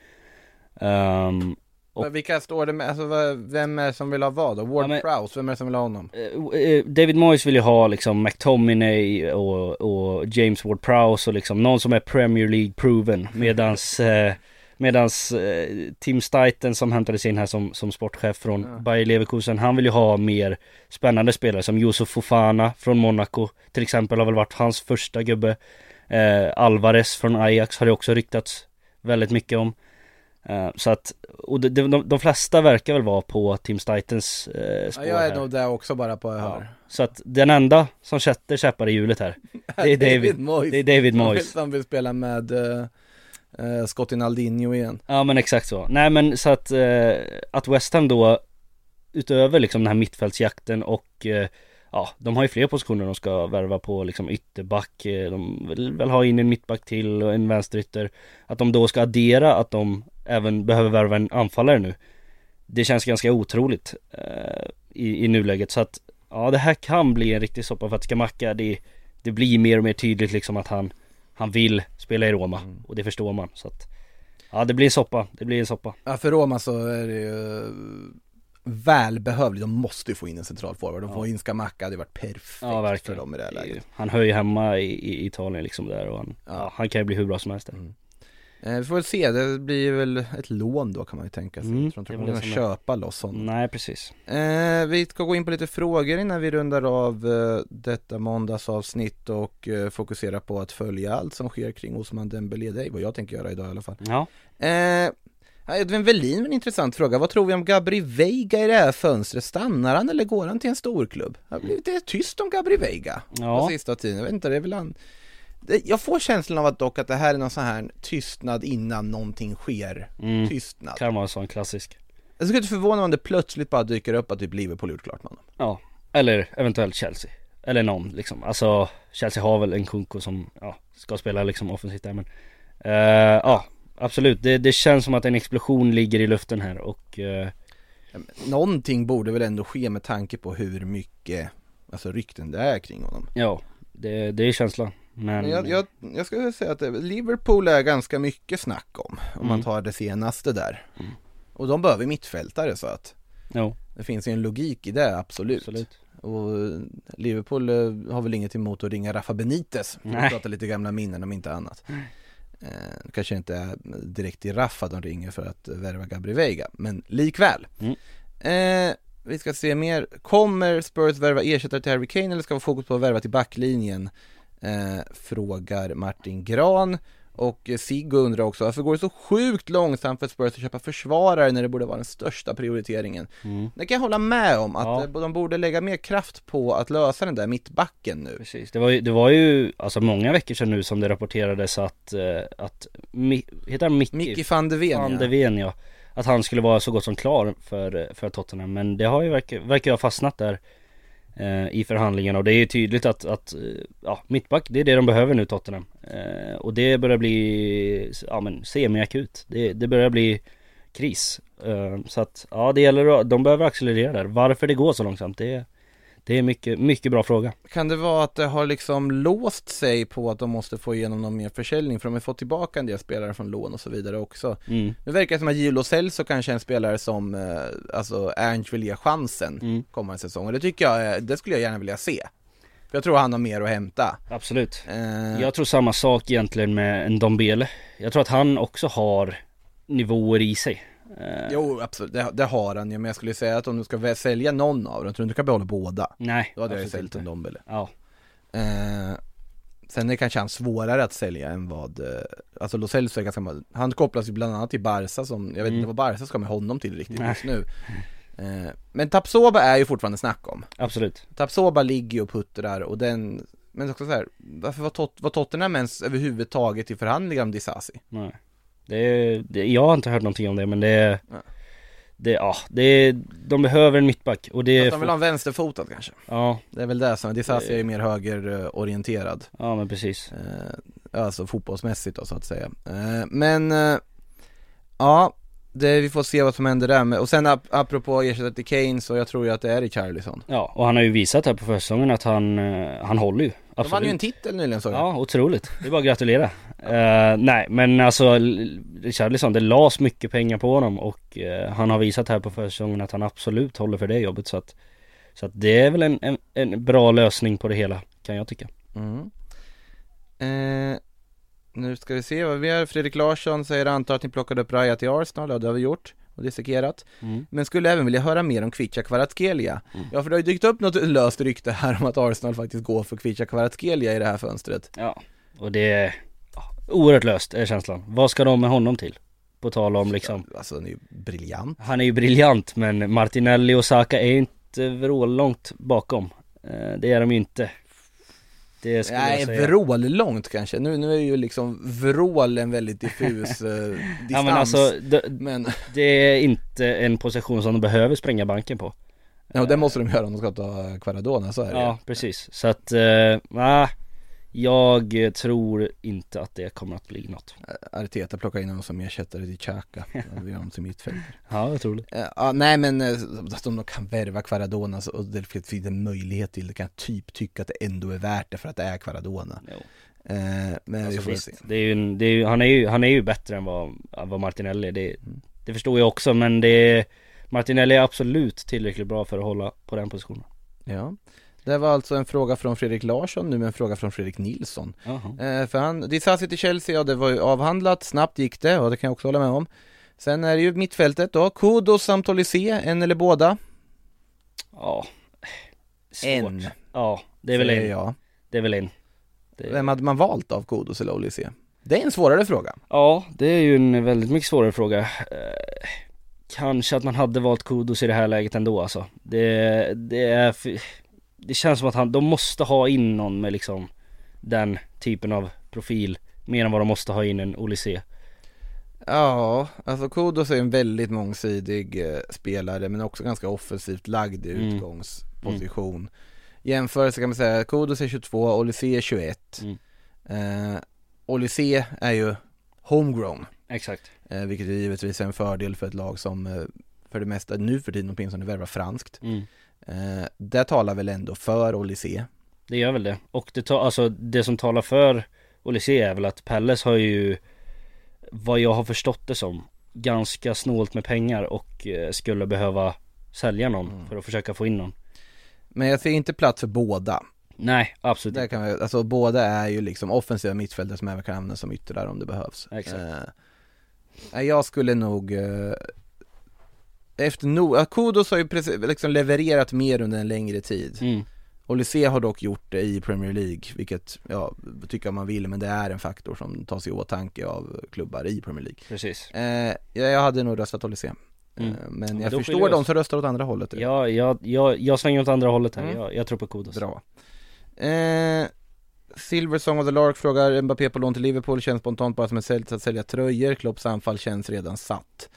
Um, och- Men Vilka står det med, alltså vem är det som vill ha vad då? Ward Ja, men- Prowse, vem är det som vill ha honom? Eh, eh, David Moyes vill ju ha liksom McTominay och, och James Ward-Prowse och liksom någon som är Premier League proven medans eh, Medans eh, Tim Steiten som hämtades in här som, som sportchef från Ja. Bayer Leverkusen Han vill ju ha mer spännande spelare som Yusuf Fofana från Monaco Till exempel har väl varit hans första gubbe eh, Alvarez från Ajax har det också ryktats väldigt mycket om Så att, och de, de, de flesta verkar väl vara på Tim Steitens eh, Ja, spår jag är nog där också bara på Ja. Så att den enda som sätter käppar i hjulet här [laughs] Det är David, Moyes. det är David [laughs] Moyes Som vill spela med uh, uh, Scottin Aldinho igen. Ja men exakt så Nej men så att, eh, att West Ham då Utöver liksom den här mittfältsjakten och eh, Ja, de har ju fler positioner de ska värva på liksom ytterback eh, De vill väl ha in en mittback till och en vänsterytter Att de då ska addera att de även behöver värva en anfallare nu. Det känns ganska otroligt eh, i, i nuläget. Så att Ja det här kan bli en riktig soppa för att Skamacka det, det blir mer och mer tydligt liksom att han Han vill spela i Roma och det förstår man. Så att Ja det blir en soppa, det blir en soppa. Ja för Roma så är det ju välbehövligt, de måste ju få in en central forward, de får in Skamacka, det varit perfekt Ja verkligen. för dem i det här läget. Han hör ju hemma i, i Italien liksom där och han, ja. han kan ju bli hur bra som helst där. Eh, vi får väl se, det blir väl ett lån då kan man ju tänka sig. Mm, jag tror inte väl kommer kunna köpa loss honom. Nej precis Eh, vi ska gå in på lite frågor innan vi rundar av eh, detta måndagsavsnitt och eh, fokusera på att följa allt som sker kring Osman Dembélé. Det är vad jag tänker göra idag i alla fall. Ja Eh, Edvin Welin med en intressant fråga. Vad tror vi om Gabri Veiga i det här fönstret? Stannar han eller går han till en storklubb? Det har blivit tyst om Gabri Veiga Ja. på sista tiden. Jag vet inte, det är väl han... Jag får känslan av att dock att det här är någon sån här tystnad innan någonting sker. Mm. Tystnad. Kan vara en sån klassisk Jag skulle inte förvåna mig om det plötsligt bara dyker upp att typ Liverpool gjort klart med honom. Ja, eller eventuellt Chelsea Eller någon liksom, alltså Chelsea har väl en Kunko som, ja, ska spela liksom offensivt där men eh, Ja, absolut, det, det känns som att en explosion ligger i luften här och eh, Någonting borde väl ändå ske med tanke på hur mycket Alltså rykten det är kring honom Ja, det, det är känslan Men, Men jag, jag, jag skulle säga att Liverpool är ganska mycket snack om Om man Mm. tar det senaste där. Och de behöver mittfältare så att Jo, Det finns ju en logik i det, absolut, absolut. Och eh, Liverpool eh, har väl inget emot att ringa Rafa Benitez För prata lite gamla minnen om inte annat. Eh, Kanske inte är direkt i Rafa de ringer för att värva Gabri Veiga Men likväl. Mm. eh, Vi ska se mer. Kommer Spurs värva ersättare till Harry Kane eller ska vi fokus på att värva till backlinjen? Eh, frågar Martin Gran och Siggo undrar också varför går det så sjukt långsamt för Spurs att köpa försvarare när det borde vara den största prioriteringen? mm. Det kan jag hålla med om, att Ja. eh, de borde lägga mer kraft på att lösa den där mittbacken nu. Precis, det var ju, det var ju alltså många veckor sedan nu som det rapporterades att, eh, att, Mi, heter han Micke? Micke van de Ven, Van de Ven ja Att han skulle vara så gott som klar för, för Tottenham Men det har ju verkar, verkar ha fastnat där Eh, I förhandlingarna. Och det är ju tydligt att, att eh, ja, mittback det är det de behöver nu Tottenham. Eh, Och det börjar bli, ja men semiakut. Det, det börjar bli kris. Eh, Så att ja det gäller att, de behöver accelerera där. Varför det går så långsamt det, det är mycket, mycket bra fråga Kan det vara att det har liksom låst sig på att de måste få igenom någon mer försäljning för de har fått tillbaka en del spelare från lån och så vidare också. mm. Nu verkar det som att Gilo Celso kanske är en spelare som, eh, alltså Ernst vill ge chansen Mm. kommande säsong och det tycker jag, är- det skulle jag gärna vilja se. För jag tror han har mer att hämta. Absolut Eh, Jag tror samma sak egentligen med en Dombele Jag tror att han också har nivåer i sig Eh, Jo, absolut, det, det har han ju, men jag skulle säga att om du ska sälja någon av dem, tror inte du kan behålla båda. Nej, Då hade jag ju säljt en. Dombele. Ja, Eh, sen är kanske han svårare att sälja än vad, eh, alltså Lo Celso är ganska, han kopplas ju bland annat till Barca som, jag vet Mm. inte vad Barca ska med honom till riktigt Nej. just nu. Eh, men Tapsoba är ju fortfarande snack om. absolut Tapsoba ligger ju och puttrar och den, men också så här, varför var, Tot, var Tottenham ens överhuvudtaget i förhandlingar om Disasi? Nej det, är- det, Jag har inte hört någonting om det men det är Nej. det, ja, det är, de behöver en mittback och det Att är de vill ha en vänsterfotad kanske? Ja, Det är väl det som, Disasi är ju mer högerorienterad. ja men precis Eh, alltså fotbollsmässigt då så att säga. Eh, men eh, ja, det, vi får se vad som händer där med, och sen ap apropå ersättare till Kane så jag tror ju att det är i Charlison. Ja, och han har ju visat här på försäsongen att han, han håller ju De vann ju en Absolut titel nyligen så jag. Ja, otroligt. Det är bara att gratulera. Eh, nej, men alltså Richarlison, det lades mycket pengar på honom och eh, han har visat här på försäsongen att han absolut håller för det jobbet så att Så att det är väl en, en, en bra lösning på det hela, kan jag tycka. Mm. Eh, nu ska vi se vad vi har. Fredrik Larsson säger antar att ni plockade upp Raja till Arsenal, ja det har vi gjort och dissekerat. Mm. Men skulle även vilja höra mer om Kvicha Kvaratskhelia. Mm. Ja för det har ju dykt upp något löst rykte här om att Arsenal faktiskt går för Kvicha Kvaratskhelia i det här fönstret. Ja, och det är ja, oerhört löst är känslan. Vad ska de med honom till? På tal om liksom Alltså han är ju briljant. Han är ju briljant men Martinelli och Saka är ju inte vrålångt bakom. Eh, det är de ju inte. Det skulle Nej, jag säga. vrål långt kanske. Nu, nu är ju liksom vrål en väldigt diffus eh, distans. [laughs] Ja men alltså, det, Men, det är inte en position som de behöver spränga banken på. ja, det måste de göra om de ska ta Kvaradona, så är det Ja, precis. Så att, eh, ah, Jag tror inte att det kommer att bli något. Arteta plockar in honom som ersättare till Xhaka, [laughs] vi har honom till mittfält. Ja, jag tror det. Ja, nej men eh, att de kan värva Kvaradona så- och det finns en möjlighet till det kan jag typ tycka att det ändå är värt det för att det är. Jo. Eh, men vi Alltså får visst, se. det är ju, det är ju, han, är ju, han är ju bättre än vad, vad Martinelli är. Det, Mm. det förstår jag också men det Martinelli är absolut tillräckligt bra för att hålla på den positionen. Ja. Det var alltså en fråga från Fredrik Larsson, nu en fråga från Fredrik Nilsson. Eh, för han, Disasi till Chelsea, ja det var ju avhandlat, snabbt gick det, och det kan jag också hålla med om. Sen är det ju mittfältet då, Kudos samt Olysee, en eller båda? Ja, svårt. En. Ja, det är väl en. jag. Det är väl en. Det... Vem hade man valt av Kudos eller Olysee? Det är en svårare fråga. Ja, det är ju en väldigt mycket svårare fråga. Eh, kanske att man hade valt Kudos i det här läget ändå alltså. Det, det är, för, det känns som att han, de måste ha in någon med liksom den typen av profil. Mer än vad de måste ha in en Olysee. Ja, alltså Kudos är en väldigt mångsidig eh, spelare men också ganska offensivt lagd i Mm. utgångsposition. Jämförelse kan man säga, Kudos är 22, Olysee är 21. Mm. Eh, Olysee är ju homegrown, Exakt. eh, vilket givetvis är en fördel för ett lag som eh, för det mesta nu för tiden åtminstone värvar franskt. Mm. Eh, det talar väl ändå för Olysee. Det gör väl det. Och det, ta, alltså, det som talar för Olysee är väl att Pelles har ju Vad jag har förstått det som Ganska snålt med pengar och eh, skulle behöva sälja någon Mm. för att försöka få in någon. Men jag ser inte plats för båda. Nej, absolut Där kan vi, alltså båda är ju liksom offensiva mittfältare som även kan användas som yttrar om det behövs. Exakt. Eh, jag skulle nog eh, efter no, Kudos har ju precis, liksom levererat mer under en längre tid. Mm. Olysee har dock gjort det i Premier League, vilket, ja, tycker man vill, men det är en faktor som tas i åtanke av klubbar i Premier League. Precis. Eh, ja, jag hade nog röstat Olysee. Mm. Eh, men Ja, jag då förstår de som röstar åt andra hållet. Ja, jag, jag, jag svänger åt andra hållet här. Mm. Jag, jag tror på Kudos. Bra. Eh, Silver Song of the Lark frågar Mbappé på lån till Liverpool känns spontant bara som ett sätt att sälja tröjor. Klopps anfall känns redan satt.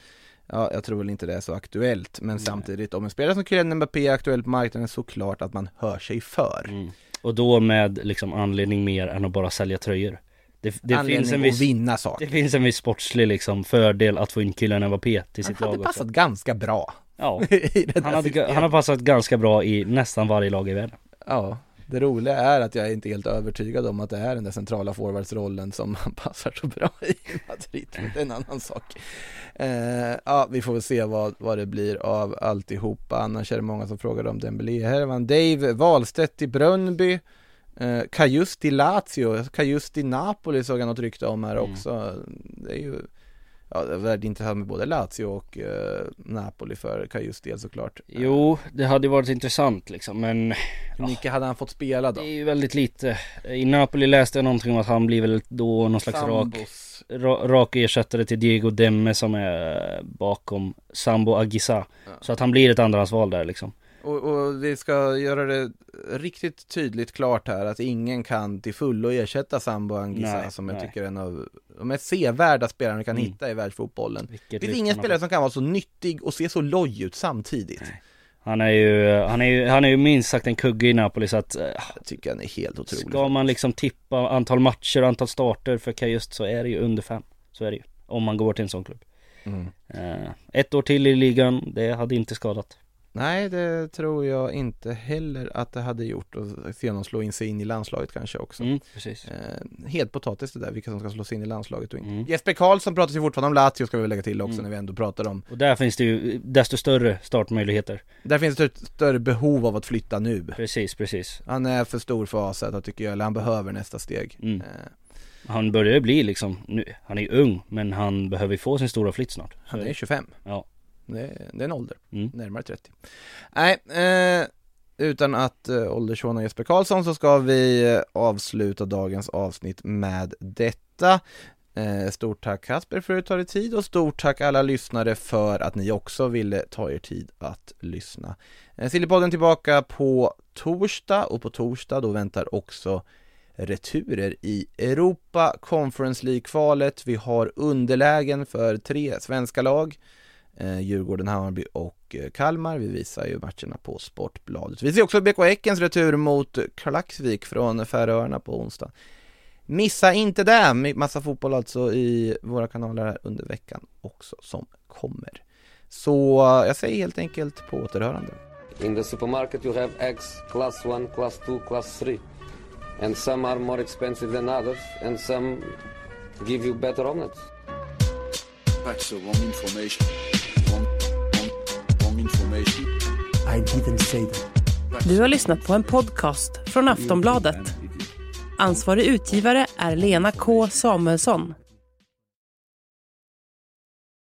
Ja, jag tror väl inte det är så aktuellt, men samtidigt om en spelare som Kylian Mbappé är aktuell på marknaden så klart att man hör sig för. Mm. Och då med liksom anledning mer än att bara sälja tröjor. Det, det finns en viss vinna saker. Det finns en viss sportslig liksom fördel att få in killen Mbappé till Han sitt lag hade också. passat ganska bra Ja, [laughs] han, hade, han har passat ganska bra i nästan varje lag i världen. Ja, det roliga är att jag är inte helt övertygad om att det är den där centrala forwardsrollen som han [laughs] passar så bra i Madrid, men det är en annan sak. Eh, ja, vi får väl se vad, vad det blir av alltihopa, annars är det många som frågar om Dembélé. Här var Dave Wahlstedt i Brönnby, eh, Kajust i Lazio, Kajust i Napoli såg jag något rykte om här Mm. också. Det är ju Ja, det intressant med både Lazio och eh, Napoli för Kajust del såklart. Jo, det hade varit intressant liksom men Hur mycket hade han fått spela då? det är ju väldigt lite. I Napoli läste jag någonting om att han blir väl då någon slags rak, Sambos. rak ersättare till Diego Demme som är bakom Sambo Agisa. Så att han blir ett andrahandsval där liksom. Och, och vi ska göra det riktigt tydligt klart här att ingen kan till fullo ersätta Sambo Anguissa Nej, som jag nej. tycker är en av de mest sevärda spelarna vi kan Mm. hitta i världsfotbollen. Vilket Det finns ingen spelare som kan vara så nyttig och se så loj ut samtidigt. Han är ju, han är ju, han är ju minst sagt en kugge i Napoli så att eh, Jag tycker han är helt otrolig. Ska man liksom tippa antal matcher och antal starter för Kajust så är det ju under fem. Så är det ju. Om man går till en sån klubb. Mm. Eh, ett år till i ligan, det hade inte skadat. Nej, det tror jag inte heller att det hade gjort och se honom slå in sig in i landslaget kanske också. Mm, precis. Eh, helt potatis det där, vilka som ska slå sig in i landslaget och inte. Mm. Jesper Karlsson pratar ju fortfarande om Lazio ska vi väl lägga till också Mm. när vi ändå pratar om. Och där finns det ju desto större startmöjligheter. Där finns det ett större behov av att flytta nu. Precis, precis. Han är för stor för AZ tycker jag, eller han behöver nästa steg. Mm. Eh, Han börjar bli liksom, nu, han är ung men han behöver få sin stora flytt snart. Han är är det. 25. Ja. Det är, det är en ålder, Mm. närmare 30. Nej, eh, utan att eh, åldershåna Jesper Karlsson så ska vi eh, avsluta dagens avsnitt med detta. Eh, stort tack Kasper för att du tar dig tid och stort tack alla lyssnare för att ni också ville ta er tid att lyssna. Eh, Sillypodden tillbaka på torsdag och på torsdag då väntar också returer i Europa Conference League-kvalet. Vi har underlägen för tre svenska lag. Eh, Djurgården, Hammarby och eh, Kalmar. Vi visar ju matcherna på Sportbladet. Vi ser också BK Häckens retur mot Klaxvik från Färöarna på onsdag. Missa inte det! Massa fotboll alltså i våra kanaler här under veckan också som kommer. Så eh, jag säger helt enkelt på återhörande. In the supermarket you have eggs class 1, class 2, class 3. And some are more expensive than others and some give you better omelets. That's the wrong information. Wrong information. I didn't say that. Du har lyssnat på en podcast från Aftonbladet. Ansvarig utgivare är Lena K Samuelsson.